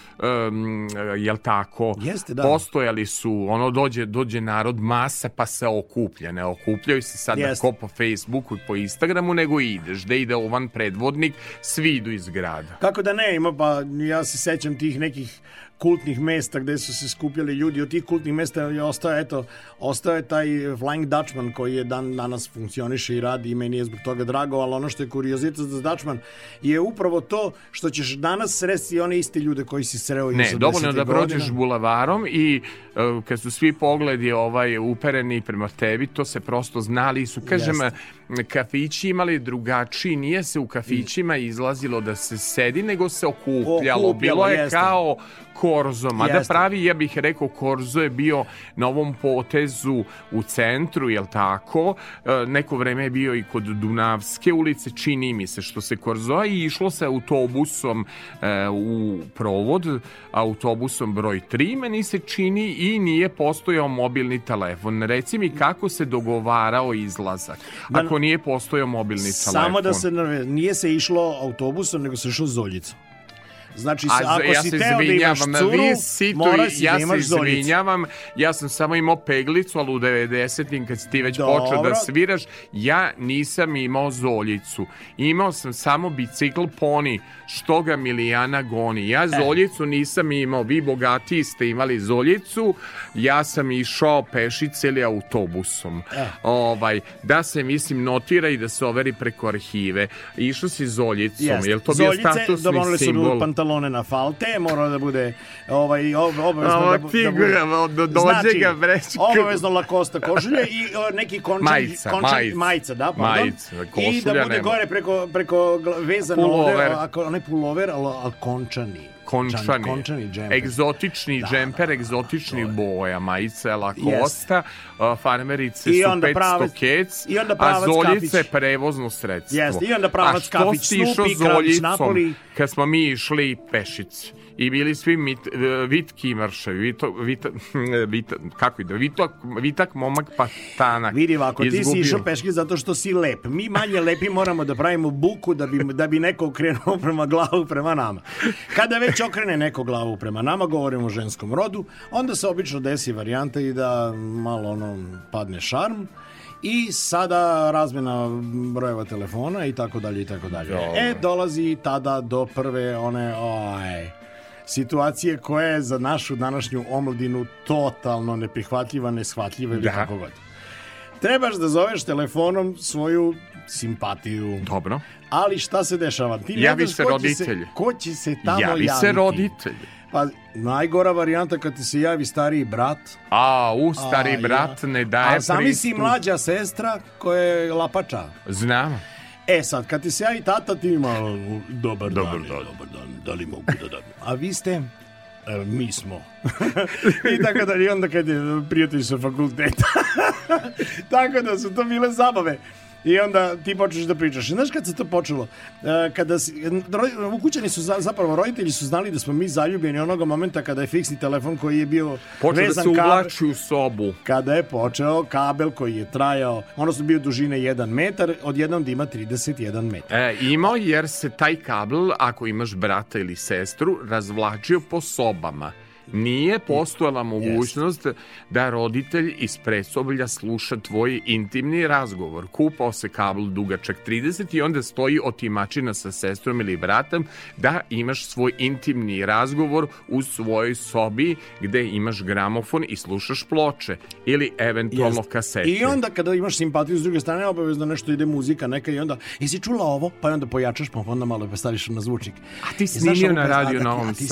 um, jel tako, Jeste, da. postojali su, ono dođe, dođe narod masa pa se okuplja, ne okupljaju se sad Jeste. ko po Facebooku i po Instagramu, nego ideš, da ide ovan predvodnik, svi idu iz grada. Kako da ne, ima pa ja se sećam tih nekih kultnih mesta gde su se skupljali ljudi od tih kultnih mesta je ostao eto ostao je taj Flying Dutchman koji je dan danas funkcioniše i radi i meni je zbog toga drago ali ono što je kuriozitet za Dutchman je upravo to što ćeš danas sresti one iste ljude koji si sreo i Ne, 80-ih dovoljno da prođeš bulavarom i uh, kad su svi pogledi ovaj upereni prema tebi, to se prosto znali su, kažem, Jeste. kafići imali drugačiji, nije se u kafićima izlazilo da se sedi, nego se okupljalo. Okupljalo, Bilo je jeste. kao Korzo, mada Jeste. pravi, ja bih rekao, Korzo je bio na ovom potezu u centru, jel tako? E, Neko vreme je bio i kod Dunavske ulice, čini mi se što se Korzoa i išlo se autobusom e, u provod, autobusom broj 3, meni se čini i nije postojao mobilni telefon. Reci mi kako se dogovarao izlazak, Da- ako nije postojao mobilni telefon. Samo da se nije se išlo autobusom, nego se išlo zoljicom. Znači, A, se, ako ja si se teo da imaš curu, vi si tu, moraš ja da se imaš zoljicu. izvinjavam, ja sam samo imao peglicu, ali u 90-im kad si ti već Dobro. počeo da sviraš, ja nisam imao zoljicu. Imao sam samo bicikl poni, što ga Milijana goni. Ja zoljicu nisam imao, vi bogatiji ste imali zoljicu, ja sam išao pešice ili autobusom. Ovaj, da se, mislim, notira i da se overi preko arhive. Išao si zoljicom, Jeste. je li to bio Zoljice, statusni dobavili su simbol? Pantalone na falte, mora da bude ovaj, ob- obavezno Ovo da, ti da bude... ga- do- dođe ga vrečka. obavezno lakosta kožulje i o, neki končan, Majica, končan, majica. majica, da, pardon. Majica, I košulja da bude nema. gore preko, preko vezano Pulover. ovde, ako ne pulover, ali, ali končani. Končani, končani džemper. egzotični džemper, egzotičnih boja, majice Lacosta, uh, farmerice I su onda 500 pravac- kec, i onda a zoljice kafić. prevozno sredstvo. Jeste, i onda pravac išao Snoopy, zoljicom Napoli? kad smo mi išli pešici? I bili svi mit, e, vitki marševi, vito, vita, vita, kako ide, vitak, vitak momak patanak. Vidi ovako, ti si Izgubio. išao peške zato što si lep. Mi manje lepi moramo da pravimo buku da bi, da bi neko okrenuo prema glavu prema nama. Kada već okrene neko glavu prema nama, govorimo o ženskom rodu, onda se obično desi varijanta i da malo ono padne šarm i sada razmena brojeva telefona i tako dalje i tako dalje. E, dolazi tada do prve one, oj, situacije koja je za našu današnju omladinu totalno neprihvatljiva, neshvatljiva ili Da. kako god. Trebaš da zoveš telefonom svoju simpatiju. Dobro. Ali šta se dešava? Ti Javi se roditelj. ko će se tamo Javi javiti. se roditelj. Pa najgora varijanta kad ti se javi stariji brat. A, u, stari A, brat ja. ne daje A zamisli pristup. mlađa sestra koja je lapača. Znam. E sad, kad ti se javi tata, ti ima dobar, Dobar dan, dan. dobar dan, da li mogu da dam? A vi ste? E, mi smo. I tako da, i onda kad je prijatelj sa fakulteta. tako da su to bile zabave. I onda ti počneš da pričaš. Znaš kad se to počelo? E, kada si, ukućani su, za- zapravo roditelji su znali da smo mi zaljubljeni onoga momenta kada je fiksni telefon koji je bio Počeo da vezan se kabel- uvlači u sobu. kada je počeo kabel koji je trajao, odnosno bio dužine 1 metar, odjednom da ima 31 metar. E, imao jer se taj kabel, ako imaš brata ili sestru, razvlačio po sobama. Nije postojala mogućnost da roditelj iz presoblja sluša tvoj intimni razgovor. Kupao se kabel dugačak 30 i onda stoji otimačina sa sestrom ili bratom da imaš svoj intimni razgovor u svojoj sobi gde imaš gramofon i slušaš ploče ili eventualno Jeste. kasete. I onda kada imaš simpatiju s druge strane, obavezno nešto ide muzika neka i onda, jesi čula ovo? Pa onda pojačaš, pa onda malo staviš na zvučnik. A ti znaš snimio na Radio da, Novom a ti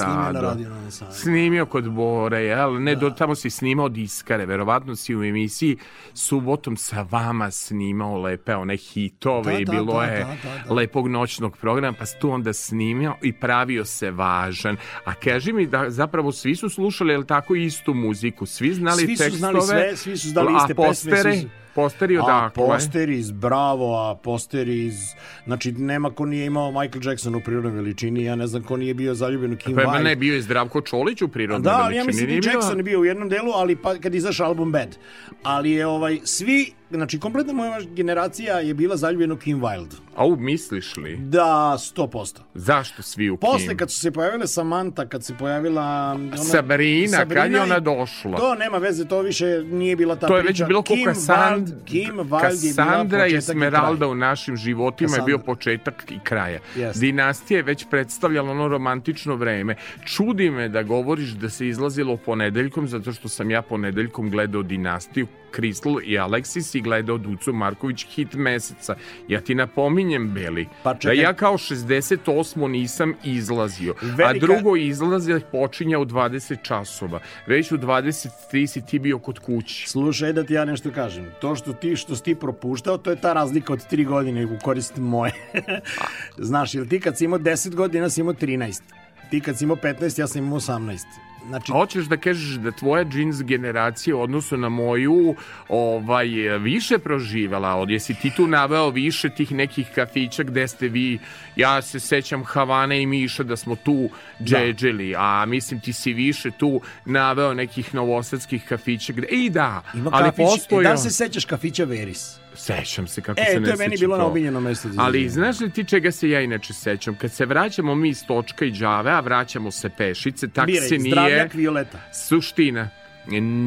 snimio kod Bore, jel? Ne, do tamo si snimao diskare, verovatno si u emisiji subotom sa vama snimao lepe one hitove Da, i da, bilo da, je da, da, da. lepog noćnog programa, pa si tu onda snimio i pravio se važan. A kaži mi da zapravo svi su slušali, jel tako, istu muziku? Svi znali Svi su tekstove? znali sve, svi su znali iste a pesme, postere? svi su- Posteri A odakle? poster iz Bravo, a poster iz... Znači, nema ko nije imao Michael Jackson u prirodnoj veličini, ja ne znam ko nije bio zaljubljen u Kim Pa Wilde. ne, bio je Zdravko Čolić u prirodnoj Da, veličini. ja mislim bio? Jackson je bio u jednom delu, ali pa kad izašao album Bad. Ali je ovaj, svi, znači kompletna moja generacija je bila zaljubljena u Kim Wilde. Au, misliš li? Da, 100%. Zašto svi u Posle Kim? kad su se pojavile Samantha, kad se pojavila ona, Sabrina, kad je ona došla? To nema veze, to više nije bila ta To je već priča. bilo ko Kim Kassand... Wilde, Kim Wilde je bila Kassandra i Esmeralda u našim životima je Kassandra. bio početak i kraja. Jeste. Dinastija je već predstavljala ono romantično vreme. Čudi me da govoriš da se izlazilo ponedeljkom, zato što sam ja ponedeljkom gledao Dinastiju, Crystal i Alexis nisi gledao Ducu Marković hit meseca. Ja ti napominjem, Beli, Pa da ja kao 68. nisam izlazio, a Velika- drugo izlaze počinja u 20 časova. Već u 23 si ti bio kod kući. Slušaj da ti ja nešto kažem. To što ti što si ti propuštao, to je ta razlika od 3 godine u korist moje. Znaš, jer ti kad si imao 10 godina, si imao 13. Ti kad si imao 15, ja sam imao 18. Znači, Hoćeš da kažeš da tvoja džins generacija u odnosu na moju ovaj, više proživela? Od, jesi ti tu naveo više tih nekih kafića gde ste vi, ja se sećam Havane i Miša da smo tu džedželi, a mislim ti si više tu naveo nekih novosadskih kafića gde, i da, ima ali kafić, postoji... da li se sećaš kafića Veris? Sećam se kako E, se to ne je meni sećam bilo na to. omiljeno mesto Ali znaš li ti čega se ja inače sećam? Kad se vraćamo mi iz Točka i Đave, a vraćamo se pešice, taksi Biraj, nije... zdravljak, violeta. Suština,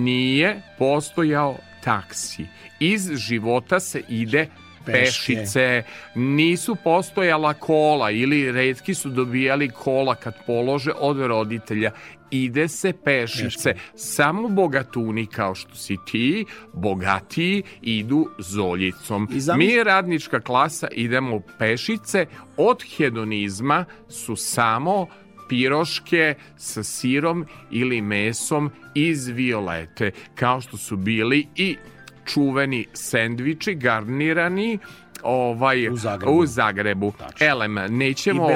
nije postojao taksi. Iz života se ide. Pešice, nisu postojala kola ili redki su dobijali kola kad polože od roditelja. Ide se pešice. Samo bogatuni kao što si ti, bogatiji, idu zoljicom. I zamisli- Mi radnička klasa idemo pešice. Od hedonizma su samo piroške sa sirom ili mesom iz violete, kao što su bili i čuveni sendviči garnirani ovaj U Zagrebu. u Zagrebu. Elem, nećemo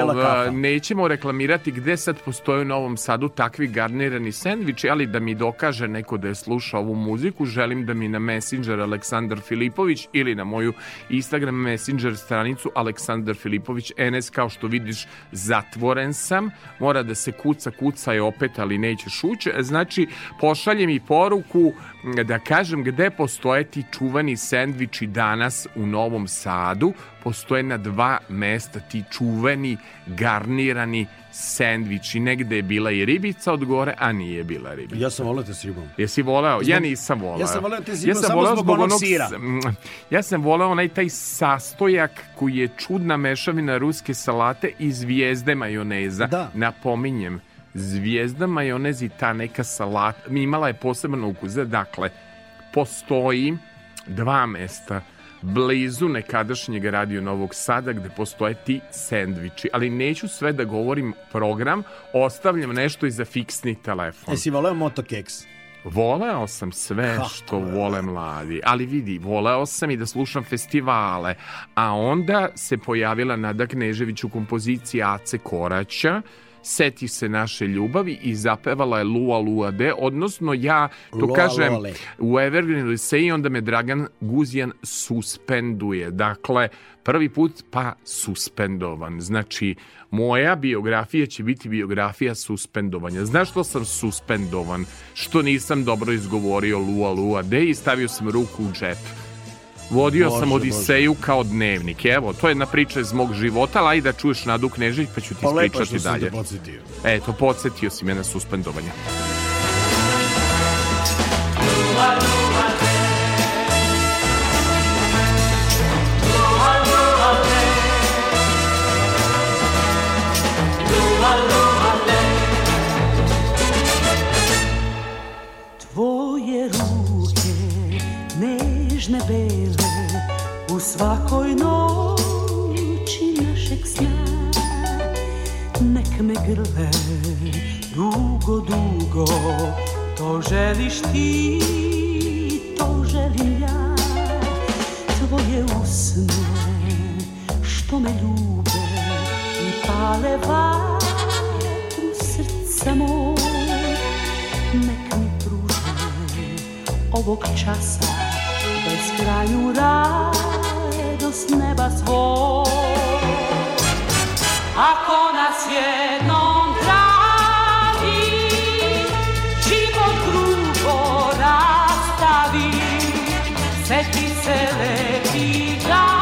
I nećemo reklamirati gde sad postoje u Novom Sadu takvi garnirani sendviči, ali da mi dokaže neko da je slušao ovu muziku, želim da mi na Messenger Aleksandar Filipović ili na moju Instagram Messenger stranicu Aleksandar Filipović NS, kao što vidiš, zatvoren sam, mora da se kuca, kuca je opet, ali neće šuć. Znači, pošalje mi poruku da kažem gde postoje ti čuvani sendviči danas u Novom Sadu. Postoje na dva mesta ti čuveni garnirani sendviči. Negde je bila i ribica od gore, a nije bila ribica. Ja sam volio te s ribom. Jesi voleo? ja Zbog- nisam voleo. Ja sam voleo te s Ja ribom sam samo voleo zbog onog sira. Ja sam voleo onaj taj sastojak koji je čudna mešavina ruske salate i zvijezde majoneza. Da. Napominjem, zvijezda majonez i ta neka salata imala je poseban ukus. Dakle, postoji dva mesta blizu nekadašnjeg radio Novog Sada gde postoje ti sendviči, ali neću sve da govorim program, ostavljam nešto i za fiksni telefon. Jesi voleo motokeks? Voleo sam sve Kako što je vole mladi, ali vidi, voleo sam i da slušam festivale, a onda se pojavila Nada Knežević u kompoziciji Ace Koraća, seti se naše ljubavi i zapevala je Lua Lua De, odnosno ja to Lua kažem Lua u Evergreen se i onda me Dragan Guzjan suspenduje. Dakle, prvi put pa suspendovan. Znači, moja biografija će biti biografija suspendovanja. Znaš što sam suspendovan? Što nisam dobro izgovorio Lua Lua De i stavio sam ruku u džep. Vodio Bože, sam Bože. Odiseju kao dnevnik. Evo, to je jedna priča iz mog života, ali da čuješ Nadu Knežević pa ću ti Pa lepo je ispričati što sam dalje. te podsjetio. Eto, podsjetio si me na suspendovanje. Tvoje ruke, nežne bele, svakoj noći našeg sna. Nek me grle, dugo, dugo, to želiš ti, to želim ja. Tvoje usne, što me ljube i pale vatru srca moj. Nek mi pruže ovog časa beskrajnu radost neba svoj. Ako nas jednom travi, život grubo rastavi, seti se lepih dana,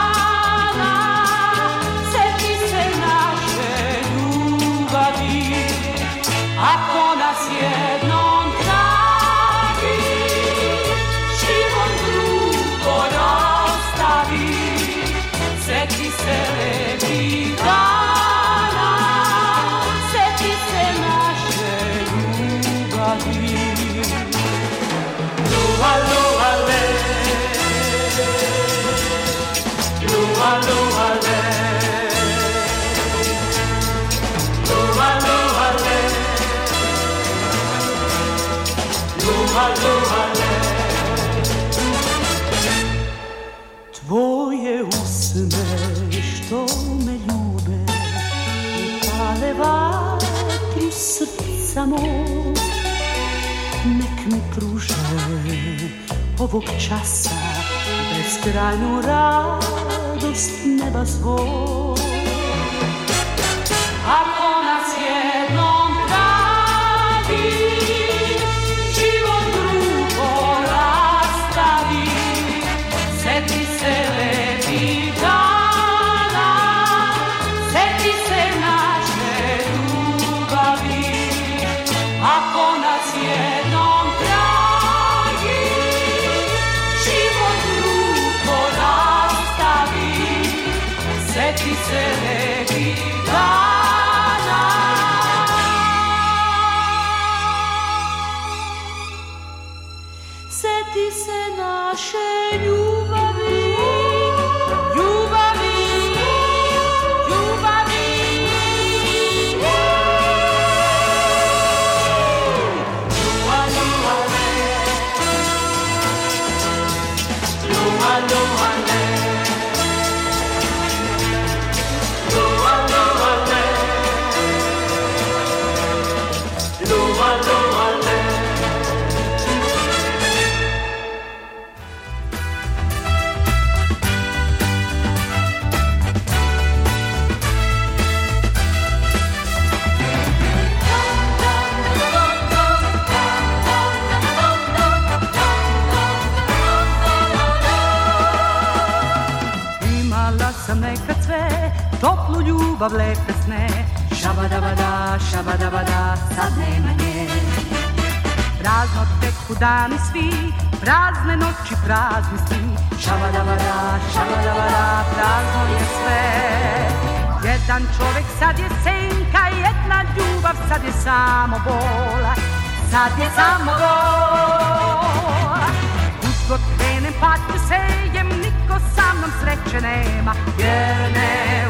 Tvoje usne što me ljube I pale vatri srca moj. Nek mi pruže ovog časa Beskrajnu radost neba svoj ljubav lepe sne. Šabadabada, šabadabada, sad nema nje. Prazno teku dani svi, prazne noći, prazni svi. Šabadabada, šabadabada, prazno je sve. Jedan čovek sad je senka, jedna ljubav sad je samo bola. Sad je samo bola Uzgod krenem pa ću sejem, niko sa mnom sreće nema. Jer ne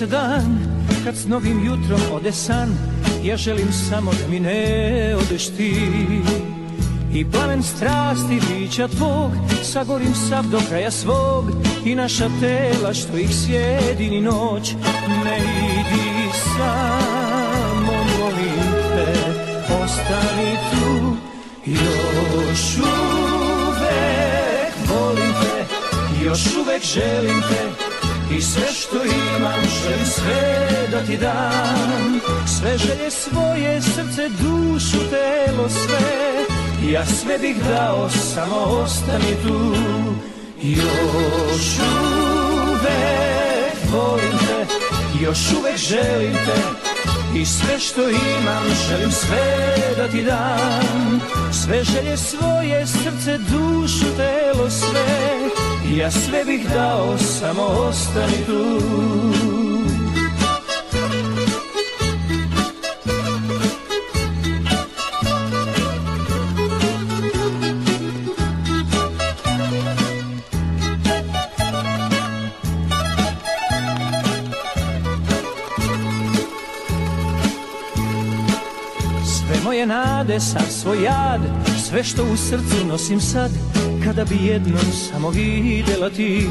donese dan Kad s novim jutrom ode san Ja želim samo da mi ne odeš ti. I plamen strasti bića tvog Sagorim sav do kraja svog I naša tela što ih sjedi ni noć Ne idi samo molim te Ostani tu Još uvek volim te Još uvek želim te i sve što imam želim sve da ti dam. Sve želje svoje, srce, dušu, telo, sve. Ja sve bih dao, samo ostani tu. Još uvek volim te, još uvek želim te. I sve što imam želim sve da ti dam. Sve želje svoje, srce, dušu, telo, sve Ja sve bih dao, samo ostani tu. Sve moje nade, sav svoj jad Sve što u srcu nosim sad Kada bi jednom samo videla ti.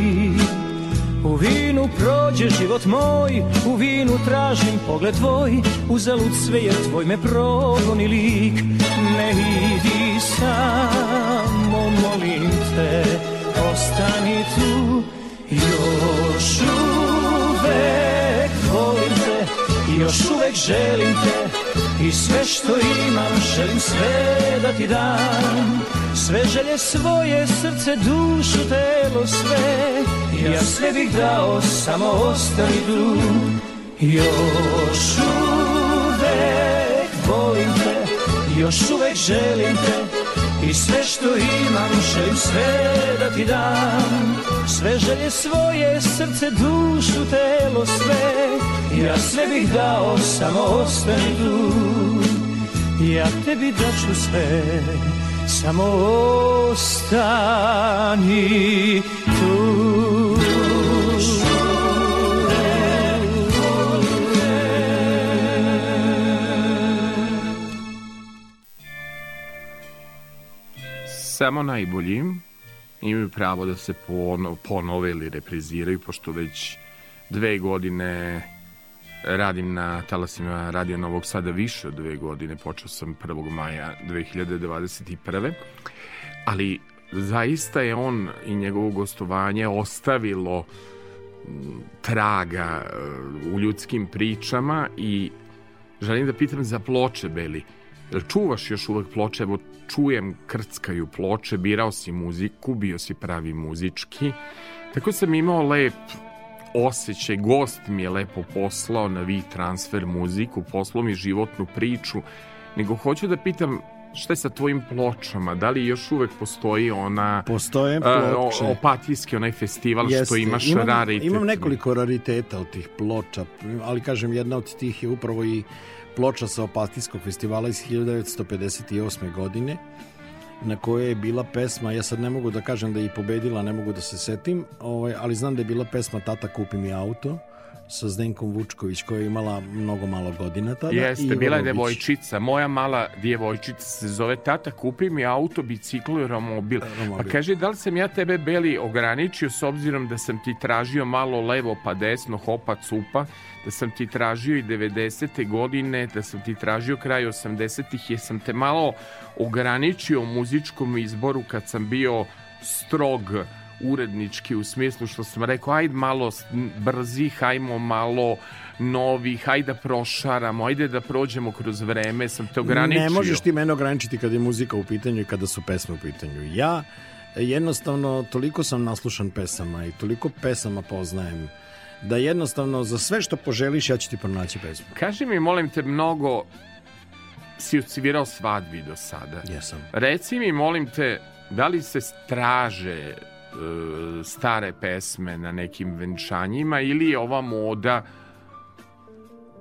U vinu prođe život moj U vinu tražim pogled tvoj Uzalud sve jer tvoj me progoni lik. Ne idi samo, molim te Ostani tu Još uvek želim te I sve što imam želim sve da ti dam. Sve želje svoje, srce, dušu, telo, sve. Ja sve bih dao, samo ostani tu. Još uvek volim te Još uvek želim te i sve što imam želim sve da ti dam. Sve želje svoje, srce, dušu, telo, sve. Ja sve bih dao, samo ostani tu Ja tebi daću sve, samo ostani tu Samo najbolji imaju pravo da se pono, ponove ili repriziraju, pošto već dve godine radim na talasima Radio Novog Sada više od dve godine, počeo sam 1. maja 2021. Ali zaista je on i njegovo gostovanje ostavilo m, traga e, u ljudskim pričama i želim da pitam za ploče, Beli. Čuvaš još uvek ploče? Evo, čujem krckaju ploče, birao si muziku, bio si pravi muzički. Tako sam imao lep osjećaj, gost mi je lepo poslao na vi transfer muziku, poslao mi životnu priču, nego hoću da pitam šta je sa tvojim pločama? Da li još uvek postoji ona... Postoje e, ploče. o- opatijski, onaj festival što Jeste. imaš imam, raritet. Imam nekoliko rariteta od tih ploča, ali kažem jedna od tih je upravo i ploča sa Opatijskog festivala iz 1958. godine na kojoj je bila pesma, ja sad ne mogu da kažem da je i pobedila, ne mogu da se setim, ovaj, ali znam da je bila pesma Tata kupi mi auto sa Zdenkom Vučković koja je imala mnogo malo godina tada. Jeste, i bila je devojčica. Moja mala djevojčica se zove tata, kupi mi auto, biciklu i romobil. Pa kaže, da li sam ja tebe, Beli, ograničio s obzirom da sam ti tražio malo levo pa desno, hopa cupa, da sam ti tražio i 90. godine, da sam ti tražio kraj 80-ih, jesam te malo ograničio u muzičkom izboru kad sam bio strog urednički u smislu što sam rekao ajde malo s- brzi, hajmo malo novi, hajde da prošaramo, ajde da prođemo kroz vreme, sam te ograničio. Ne možeš ti mene ograničiti kada je muzika u pitanju i kada su pesme u pitanju. Ja jednostavno toliko sam naslušan pesama i toliko pesama poznajem da jednostavno za sve što poželiš ja ću ti pronaći pesmu. Kaži mi, molim te, mnogo si odsvirao svadbi do sada. Jesam. Reci mi, molim te, da li se traže e, stare pesme na nekim venčanjima ili je ova moda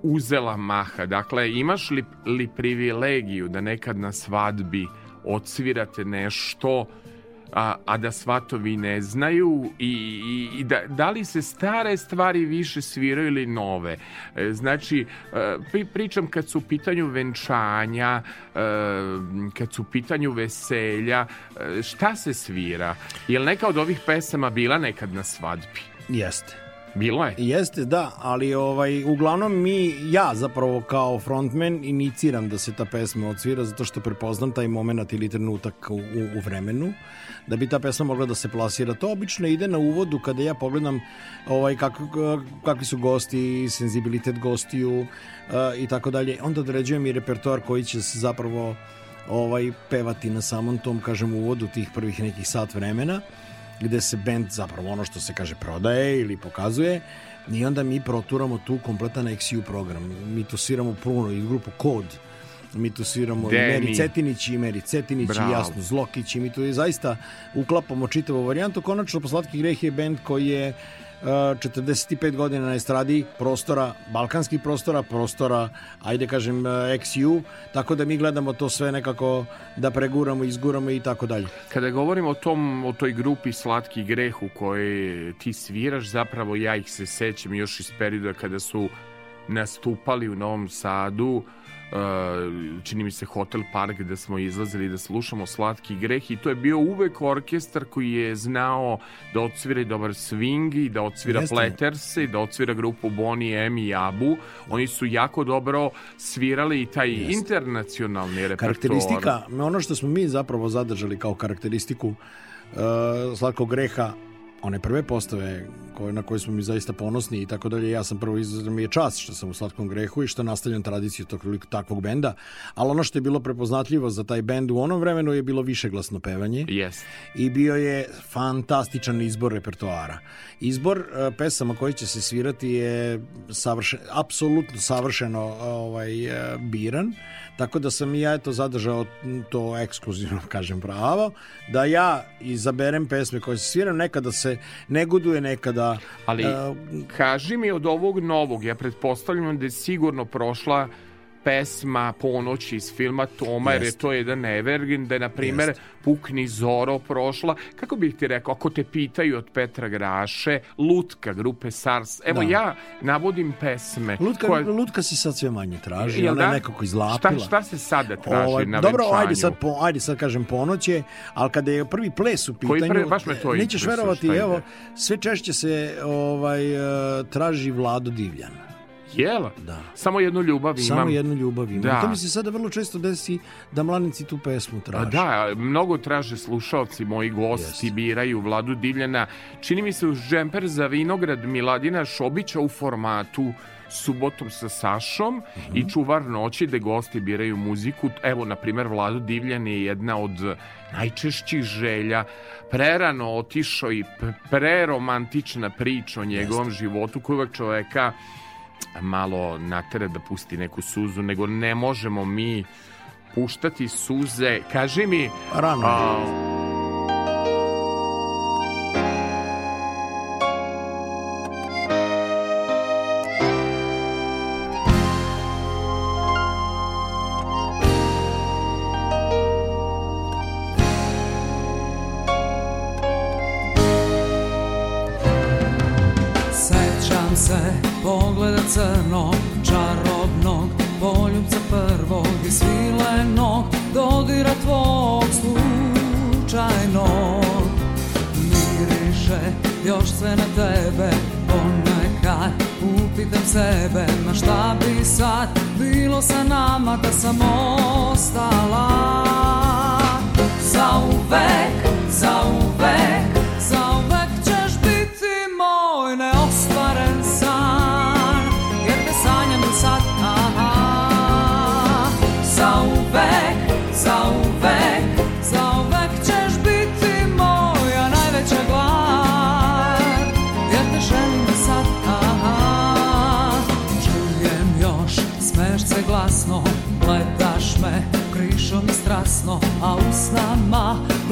uzela maha? Dakle, imaš li, li privilegiju da nekad na svadbi odsvirate nešto a, a da svatovi ne znaju i, i, i da, da li se stare stvari više sviraju ili nove? E, znači e, pri, pričam kad su u pitanju venčanja e, kad su u pitanju veselja e, šta se svira? Je li neka od ovih pesama bila nekad na svadbi? Jeste. bilo je? Jeste, da, ali ovaj, uglavnom mi, ja zapravo kao frontman iniciram da se ta pesma odsvira zato što prepoznam taj moment ili trenutak u, u vremenu da bi ta pesma mogla da se plasira. To obično ide na uvodu kada ja pogledam ovaj, kako, kakvi su gosti, senzibilitet gostiju uh, i tako dalje. Onda određujem i repertoar koji će se zapravo ovaj pevati na samom tom, kažem, uvodu tih prvih nekih sat vremena gde se bend zapravo ono što se kaže prodaje ili pokazuje i onda mi proturamo tu kompletan XU program. Mi tu sviramo puno i grupu Kod, mi tu sviramo i Demi. Meri Cetinić i Meri Cetinić Bravo. i jasno Zlokić i mi tu zaista uklapamo čitavu varijantu. Konačno, Poslatki greh je bend koji je uh, 45 godina na estradi prostora, balkanskih prostora, prostora, ajde kažem, uh, XU, tako da mi gledamo to sve nekako da preguramo, izguramo i tako dalje. Kada govorimo o tom o toj grupi Slatki greh u kojoj ti sviraš, zapravo ja ih se sećam još iz perioda kada su nastupali u Novom Sadu, uh, čini mi se Hotel Park gde smo izlazili da slušamo Slatki greh i to je bio uvek orkestar koji je znao da odsvira i dobar swing i da odsvira Jeste. Platters i da odsvira grupu Bonnie M i Abu. Oni su jako dobro svirali i taj internacionalni repertoar. Karakteristika, ono što smo mi zapravo zadržali kao karakteristiku uh, slatkog greha, one prve postave koje, na koje smo mi zaista ponosni i tako dalje, ja sam prvo izrazio mi je čast što sam u slatkom grehu i što nastavljam tradiciju tog takvog benda, ali ono što je bilo prepoznatljivo za taj bend u onom vremenu je bilo višeglasno pevanje Yes. i bio je fantastičan izbor repertoara. Izbor e, pesama koji će se svirati je savršen, apsolutno savršeno ovaj, e, biran, tako da sam i ja eto zadržao to ekskluzivno, kažem pravo, da ja izaberem pesme koje se sviraju, nekada se negoduje, nekada... Ali e, kaži mi od ovog novog, ja pretpostavljam da je sigurno prošla pesma Ponoć iz filma Toma, jer je to jedan evergreen, da je, na primjer, Pukni Zoro prošla. Kako bih ti rekao, ako te pitaju od Petra Graše, Lutka, grupe SARS, evo Da. ja navodim pesme. Lutka, koje- lutka se sad sve manje traži, Jel ona je da? nekako izlapila. Šta, šta se sada traži Ovaj, na dobro, venčanju? ajde sad, po, ajde sad kažem ponoć je, ali kada je prvi ples u Koji pitanju, prvi? Baš me to nećeš verovati, evo, sve češće se ovaj, e, traži Vlado Divljan. Jel? Da. Samo jednu ljubav imam. Samo jednu ljubav ima. Da. To mi se sada vrlo često desi da mlanici tu pesmu traže. da, mnogo traže slušalci, moji gosti biraju Vladu Divljana. Čini mi se uz džemper za vinograd Miladina Šobića u formatu subotom sa Sašom i čuvar noći gde gosti biraju muziku. Evo, na primjer, Vladu Divljan je jedna od najčešćih želja. Prerano otišao i preromantična priča o njegovom životu koja uvek čoveka malo natere da pusti neku suzu, nego ne možemo mi puštati suze. Kaži mi... Rano. a, sebe Ma šta bi sad bilo sa nama Da sam ostala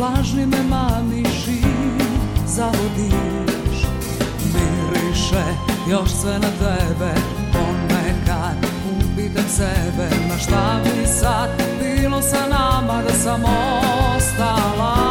lažni me maniš i zavodiš. Miriše još sve na tebe Ponekad ubitem sebe. Na šta bi sad bilo sa nama da sam ostala?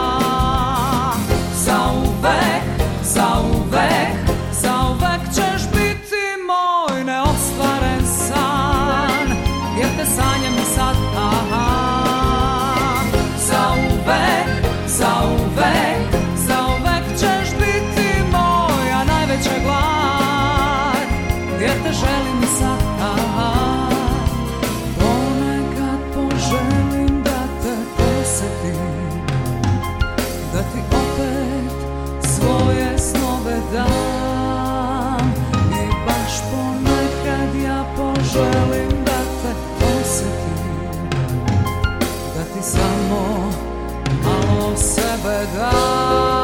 samo malo sebe dam